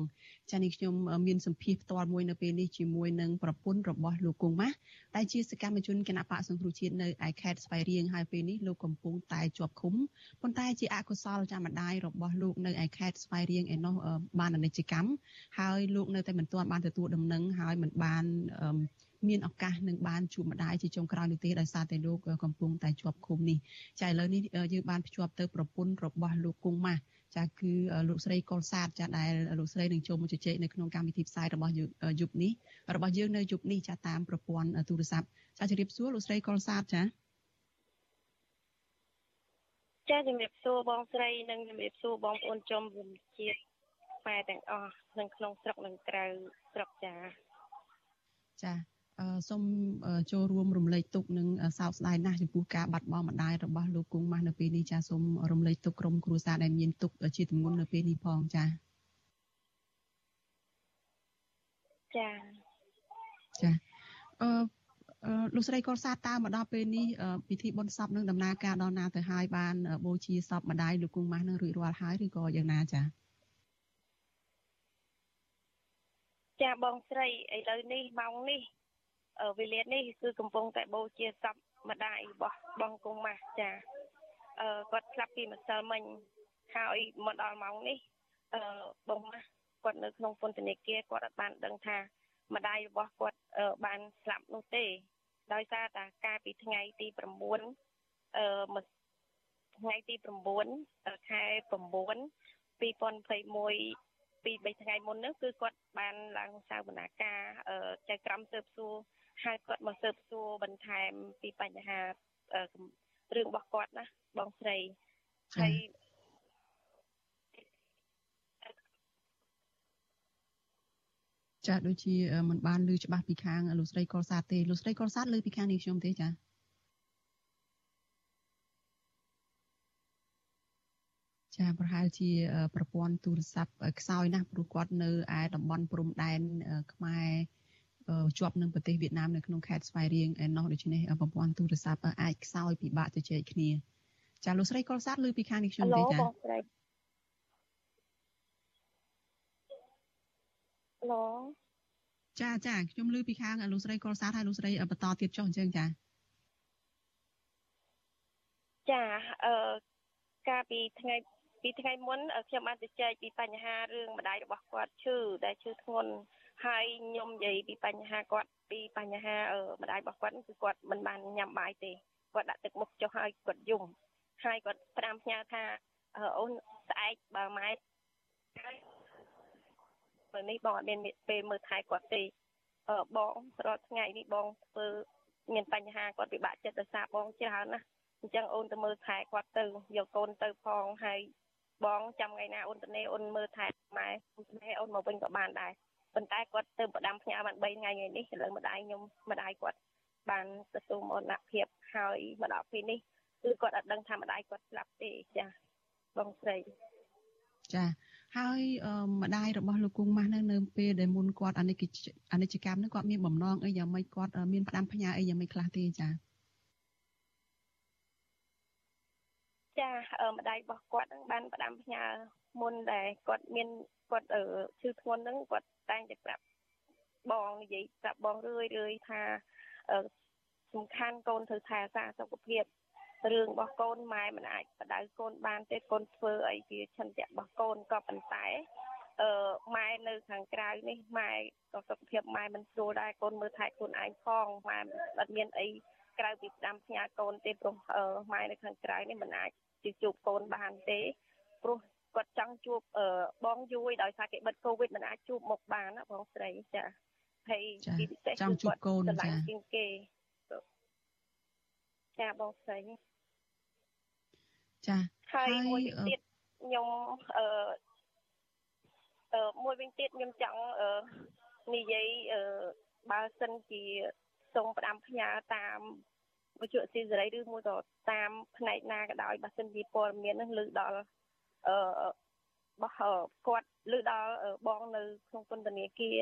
ចានេះខ្ញុំមានសម្ភារផ្ទាល់មួយនៅពេលនេះជាមួយនឹងប្រពន្ធរបស់លោកគង់ម៉ាស់ដែលជាសកម្មជនគណៈបកសង្គ្រោះជាតិនៅឯខេត្តស្វាយរៀងហើយពេលនេះលោកកំពុងតែជាប់ឃុំប៉ុន្តែជាអកុសលចាំម្ដាយរបស់លោកនៅឯខេត្តស្វាយរៀងឯនោះបានអនិច្ចកម្មហើយលោកនៅតែមិនទាន់បានទទួលដំណឹងហើយមិនបាន មានឱកាសនឹងបានជួបម្ដាយជាចុងក្រោយនេះទេដោយសារតែលោកកំពុងតែជាប់ឃុំនេះចាឥឡូវនេះយើងបានភ្ជាប់ទៅប្រពន្ធរបស់លោកគង់ម៉ាស់ចាគឺលោកស្រីកុលសាទចាដែលលោកស្រីនឹងចូលមកជជែកនៅក្នុងកម្មវិធីផ្សាយរបស់យុគនេះរបស់យើងនៅយុគនេះចាតាមប្រព័ន្ធទូរស័ព្ទចាជម្រាបសួរលោកស្រីកុលសាទចាចាជំរាបសួរបងស្រីនិងជំរាបសួរបងប្អូនចំវិជាតិខ្មែរទាំងអស់នៅក្នុងស្រុកនិងក្រៅស្រុកចាចា សូមចូលរួមរំលែកទុកនិងសោកស្ដាយណាស់ចំពោះការបាត់បង់ម្ដាយរបស់លោកគង់ម៉ាស់នៅពេលនេះចាសូមរំលែកទុកក្រុមគ្រួសារដែលមានទុកជាទម្ងន់នៅពេលនេះផងចាចាចាអឺលោកស្រីកុលសាតើមកដល់ពេលនេះពិធីបុណ្យសពនឹងដំណើរការដល់ណាទៅហើយបានបូជាសពម្ដាយលោកគង់ម៉ាស់នឹងរួចរាល់ហើយឬក៏យ៉ាងណាចាចាបងស្រីឥឡូវនេះម៉ោងនេះ វេលានេះគឺកំពុងតែបូជាសពម្ដាយរបស់បងគង់ម៉ាស់ចាអឺគាត់ស្លាប់ពីម្សិលមិញហើយមកដល់ម៉ោងនេះអឺបងម៉ាស់គាត់នៅក្នុងពន្ធនាគារគាត់អត់បានដឹងថាម្ដាយរបស់គាត់បានស្លាប់នោះទេ ដោយសារតែកាលពីថ្ងៃទី9អឺថ្ងៃទី9ខែ9 2021ពី3ថ្ងៃមុននោះគឺគាត់បានឡើងសាវនាការចៅក្រមស៊ើបសួរ ហើយគាត់មកស៊ើបសួរបន្ថែមពីបញ្ហារឿងរបស់គាត់ណាបងស្រីហើយចាដូចជាមិនបានលើច្បាស់ពីខាងលោកស្រីកុលសាទទេលោកស្រីកុលសាទលើពីខាងនេះខ្ញុំទេចាចាប្រហែលជាប្រព័ន្ធទូរស័ព្ទខ្សោយណាស់ព្រោះគាត់នៅឯតំបន់ព្រំដែនខ្មែរ ជាប់នឹងប្រទេសវៀតណាមនៅក្នុងខេត្តស្វាយរៀងឯណោះដូច្នេះប្រព័ន្ធទូរស័ព្ទអាចខ្សោយពិបាកទៅជែកគ្នាចាលោកស្រីកុលសាទលើពីខាងនេះខ្ញុំទេចាឡូចាចាខ្ញុំលើពីខាងលោកស្រីកុលសាទហើយលោកស្រីបន្តទៀតចុះអញ្ចឹងចាចាអឺកាលពីថ្ងៃពីថ្ងៃមុនខ្ញុំបានទៅចែកពីបញ្ហារឿងម្ដាយរបស់គាត់ឈឺដែលឈឺធ្ងន់ ហើយខ្ញុំនិយាយពីបញ្ហាគាត់ពីបញ្ហាម្ដាយរបស់គាត់គឺគាត់មិនបានញ៉ាំបាយទេគាត់ដាក់ទឹកមុខចុះហើយគាត់យំហើយគាត់ផ្ដាំផ្ញើថាអូនស្អែកបើម៉ែពេលនេះបងអត់មានពេលមើលថែគាត់ទេបងរាល់ថ្ងៃនេះបងធ្វើមានបញ្ហាគាត់ពិបាកចិត្តដោយសារបងច្រើនណាអញ្ចឹងអូនទៅមើលថែគាត់ទៅយកកូនទៅផងហើយបងចាំថ្ងៃណាអូនទៅនេះអូនមើលថែម៉ែម៉ែអូនមកវិញក៏បានដែរ ប៉ុន្តែគាត់ទៅប្រដាំផ្ញើបាន3ថ្ងៃនេះឥឡូវម្ដាយខ្ញុំម្ដាយគាត់បានទទួលមរណភាពហើយមកដល់ពេលនេះគឺគាត់អត់ដឹងថាម្ដាយគាត់ស្លាប់ទេចាបងស្រីចាហើយម្ដាយរបស់លោកគង់ម៉ាស់នៅនៅពេលដែលមុនគាត់អនិច្ចអនិច្ចកម្មនោះគាត់មានបំណងអីយ៉ាងម៉េចគាត់មានផ្ដាំផ្ញើអីយ៉ាងម៉េចខ្លះទេចា ម្ដាយរបស់គាត់នឹងបានផ្ដាំផ្ញើមុនដែលគាត់មានគាត់ឈឺធ្ងន់ហ្នឹងគាត់តែងតែប្រាប់បងនិយាយប្រាប់បងរឿយរឿយថាសំខាន់កូនត្រូវថែរក្សាសុខភាពរឿងរបស់កូនម៉ែមិនអាចបដៅកូនបានទេកូនធ្វើអីជាឆន្ទៈរបស់កូនក៏ប៉ុន្តែអឺម៉ែនៅខាងក្រៅនេះម៉ែក៏សុខភាពម៉ែមិនស្រួលដែរកូនមើលថែខ្លួនឯងផងម៉ែអត់មានអីក្រៅពីផ្ដាំផ្ញើកូនទេព្រោះម៉ែនៅខាងក្រៅនេះមិនអាច ជជួបកូនបានទេព្រោះគាត់ចង់ជួបបងយួយដោយសារគេបិទកូវីដមិនអាចជួបមុខបានណាបងស្រីចាហើយទីពិសេសគឺគាត់ឆ្លាញ់ជាងគេចាបងស្រីចាហើយមួយទៀតខ្ញុំអឺអឺមួយវិញទៀតខ្ញុំចង់អឺនិយាយអឺបើសិនជាសូមផ្ដាំផ្ញើតាម វិទ្យុស៊ីសេរីឬមួយក៏តាមផ្នែកណាក៏ដោយបើសិនជាព័ត៌មាននឹងលើដល់អឺរបស់គាត់លើដល់បងនៅក្នុងពន្ធនាគារ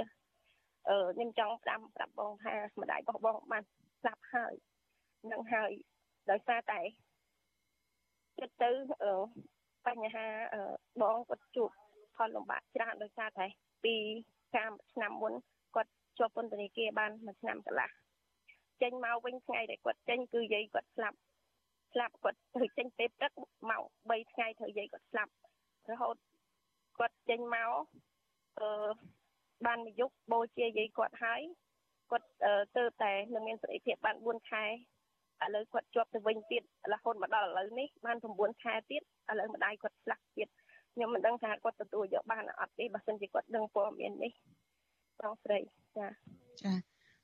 អឺខ្ញុំចង់ផ្ដាំប្រាប់បងថាម្ដាយរបស់បងបានស្លាប់ហើយនឹងហើយដោយសារតែគិតទៅបញ្ហាបងគាត់ជួបផលលំបាកច្រើនដោយសារតែពីកាមឆ្នាំមុនគាត់ជាប់ពន្ធនាគារបានមួយឆ្នាំកន្លះ ចេញមកវិញថ្ងៃដែលគាត់ចេញគឺយាយគាត់ស្លាប់ស្លាប់គាត់ត្រូវចេញពេលព្រឹកមក3ថ្ងៃត្រូវយាយគាត់ស្លាប់រហូតគាត់ចេញមកអឺបានមួយយប់បូជាយាយគាត់ហើយគាត់ទៅតែនឹងមានសេរីភាពបាន4ខែឥឡូវគាត់ជាប់ទៅវិញទៀតរហូតមកដល់ឥឡូវនេះបាន9ខែទៀតឥឡូវម្ដាយគាត់ស្លាប់ទៀតខ្ញុំមិនដឹងថាគាត់ទទួលយកបានអត់ទេបើមិនជាគាត់ដឹងព័ត៌មាននេះបងស្រីចាចា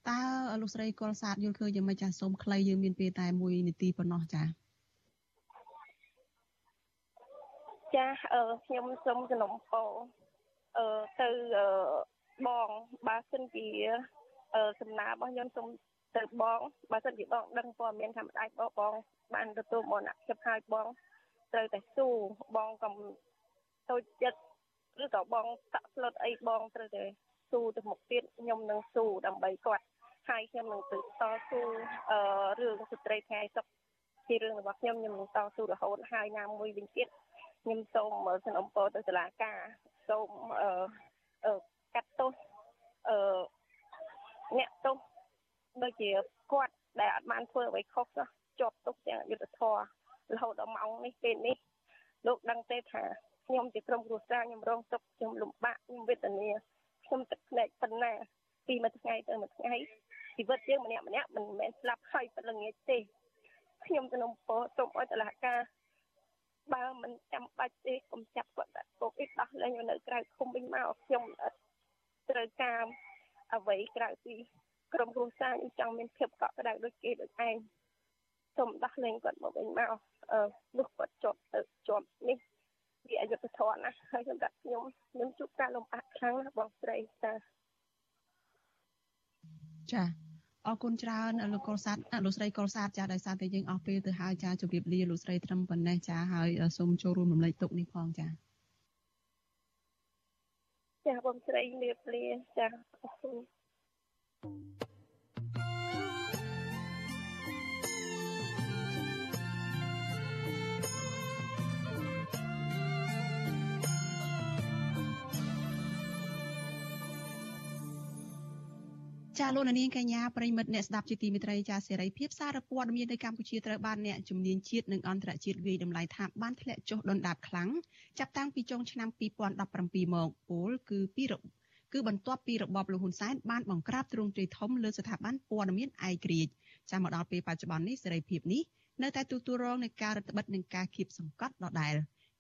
តើលោកស្រីកុលសាទយល់ឃើញយ៉ាងម៉េចចាសូមខ្លីយើងមានពេលតែ1នាទីប៉ុណ្ណោះចាចាអឺខ្ញុំសូមសំណពោអឺទៅបងបើសិនជាសំណើរបស់ខ្ញុំសូមទៅបងបើសិនជាបងដឹងព័ត៌មានថាម្ដាយបងបងបានទទួលមរណភាពហើយបងត្រូវតែស៊ូបងកុំតូចចិត្តឬក៏បងតាក់ស្លុតអីបងត្រូវតែស៊ូទៅមុខទៀតខ្ញុំនឹងស៊ូដើម្បីគាត់ ហើយខ្ញុំនឹងទៅតស៊ូអឺរឿងស្ត្រីថ្ងៃសុខជារឿងរបស់ខ្ញុំខ្ញុំនឹងតស៊ូរហូតហើយណាមួយវិញទៀតខ្ញុំសូមសនំពរទៅតុលាការសូមអឺកាត់ទោសអឺអ្នកទោសដូចជាគាត់ដែលអត់បានធ្វើអ្វីខុសនោះជាប់ទុកទាំងយុទ្ធធររហូតដល់ម៉ោងនេះពេលនេះលោកដឹងទេថាខ្ញុំជាក្រុមគ្រួសារខ្ញុំរងទុក្ខខ្ញុំលំបាកខ្ញុំវេទនាខ្ញុំទឹកភ្នែកប៉ុណ្ណាពីមួយថ្ងៃទៅមួយថ្ងៃ ជីវិតយើងម្នាក់ម្នាក់មិនមែនស្លាប់ហើយប៉ុណ្្នឹងទេខ្ញុំសំណពោសូមឲ្យតឡាការបើមិនចាំបាច់ទេកុំចាប់គាត់ដាក់គុកឯដោះលែងនៅក្រៅឃុំវិញមកខ្ញុំត្រូវការអ្វីក្រៅពីក្រុមគ្រួសារខ្ញុំចង់មានភាពកក់ក្ដៅដូចគេដូចឯងសូមដោះលែងគាត់មកវិញមកអឺនោះគាត់ជាប់ទៅជាប់នេះវាអយុធធម៌ណាហើយសម្រាប់ខ្ញុំខ្ញុំជួបការលំបាកខ្លាំងណាស់បងស្រីចាចា អរគុណច្រើនលោកកុលសាទលោកស្រីកុលសាទចាដោយសារតែយើងអស់ពេលទៅហើយចាជម្រាបលាលោកស្រីត្រឹមប៉ុណ្ណេះចាហើយសូមចូលរួមរំលែកទុកនេះផងចាចាបងស្រីជម្រាបលាចាអរគុណ ចាលោកនាងកញ្ញាប្រិមិត្តអ្នកស្ដាប់ជាទីមេត្រីចាសេរីភាពសារព័ត៌មាននៅកម្ពុជាត្រូវបានអ្នកជំនាញជាតិនិងអន្តរជាតិវិយតម្លៃថាបានធ្លាក់ចុះដុនដាបខ្លាំងចាប់តាំងពីចុងឆ្នាំ2017មកពលគឺពីគឺបន្ទាប់ពីរបបលហ៊ុនសែនបានបង្ក្រាបទ្រង់ទ្រាយធំលើស្ថាប័នព័ត៌មានឯករាជ្យចាំមកដល់ពេលបច្ចុប្បន្ននេះសេរីភាពនេះនៅតែទទួលរងនឹងការរដ្ឋបិទនិងការគៀបសង្កត់ដដែល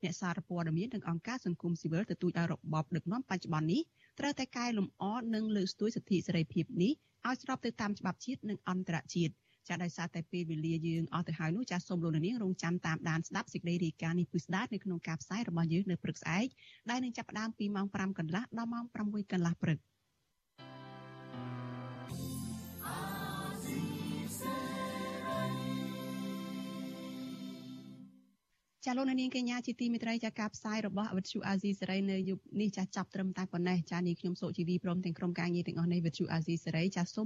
អ្នកសារព័ត៌មាននិងអង្គការសង្គមស៊ីវិលទទូចឲ្យរបបដឹកនាំបច្ចុប្បន្ននេះ ត្រូវតែកែលម្អនិងលើកស្ទួយសិទ្ធិសេរីភាពនេះឲ្យស្របទៅតាមច្បាប់ជាតិនិងអន្តរជាតិចាដោយសារតែពេលវេលាយើងអស់ទៅហើយនោះចាសូមលោកនាងរងចាំតាមដានស្ដាប់សេចក្តីរាយការណ៍នេះពិស្ដានៅក្នុងការផ្សាយរបស់យើងនៅព្រឹកស្អែកដែលនឹងចាប់ផ្ដើមពីម៉ោង5កន្លះដល់ម៉ោង6កន្លះព្រឹក ចាលោកនាងកញ្ញាជាទីមេត្រីចាការផ្សាយរបស់វិទ្យុអាស៊ីសេរីនៅយប់នេះចាចាប់ត្រឹមតែប៉ុណ្ណេះចានេះខ្ញុំសុជីវីព្រមទាំងក្រុមការងារទាំងអស់នៃវិទ្យុអាស៊ីសេរីចាសូម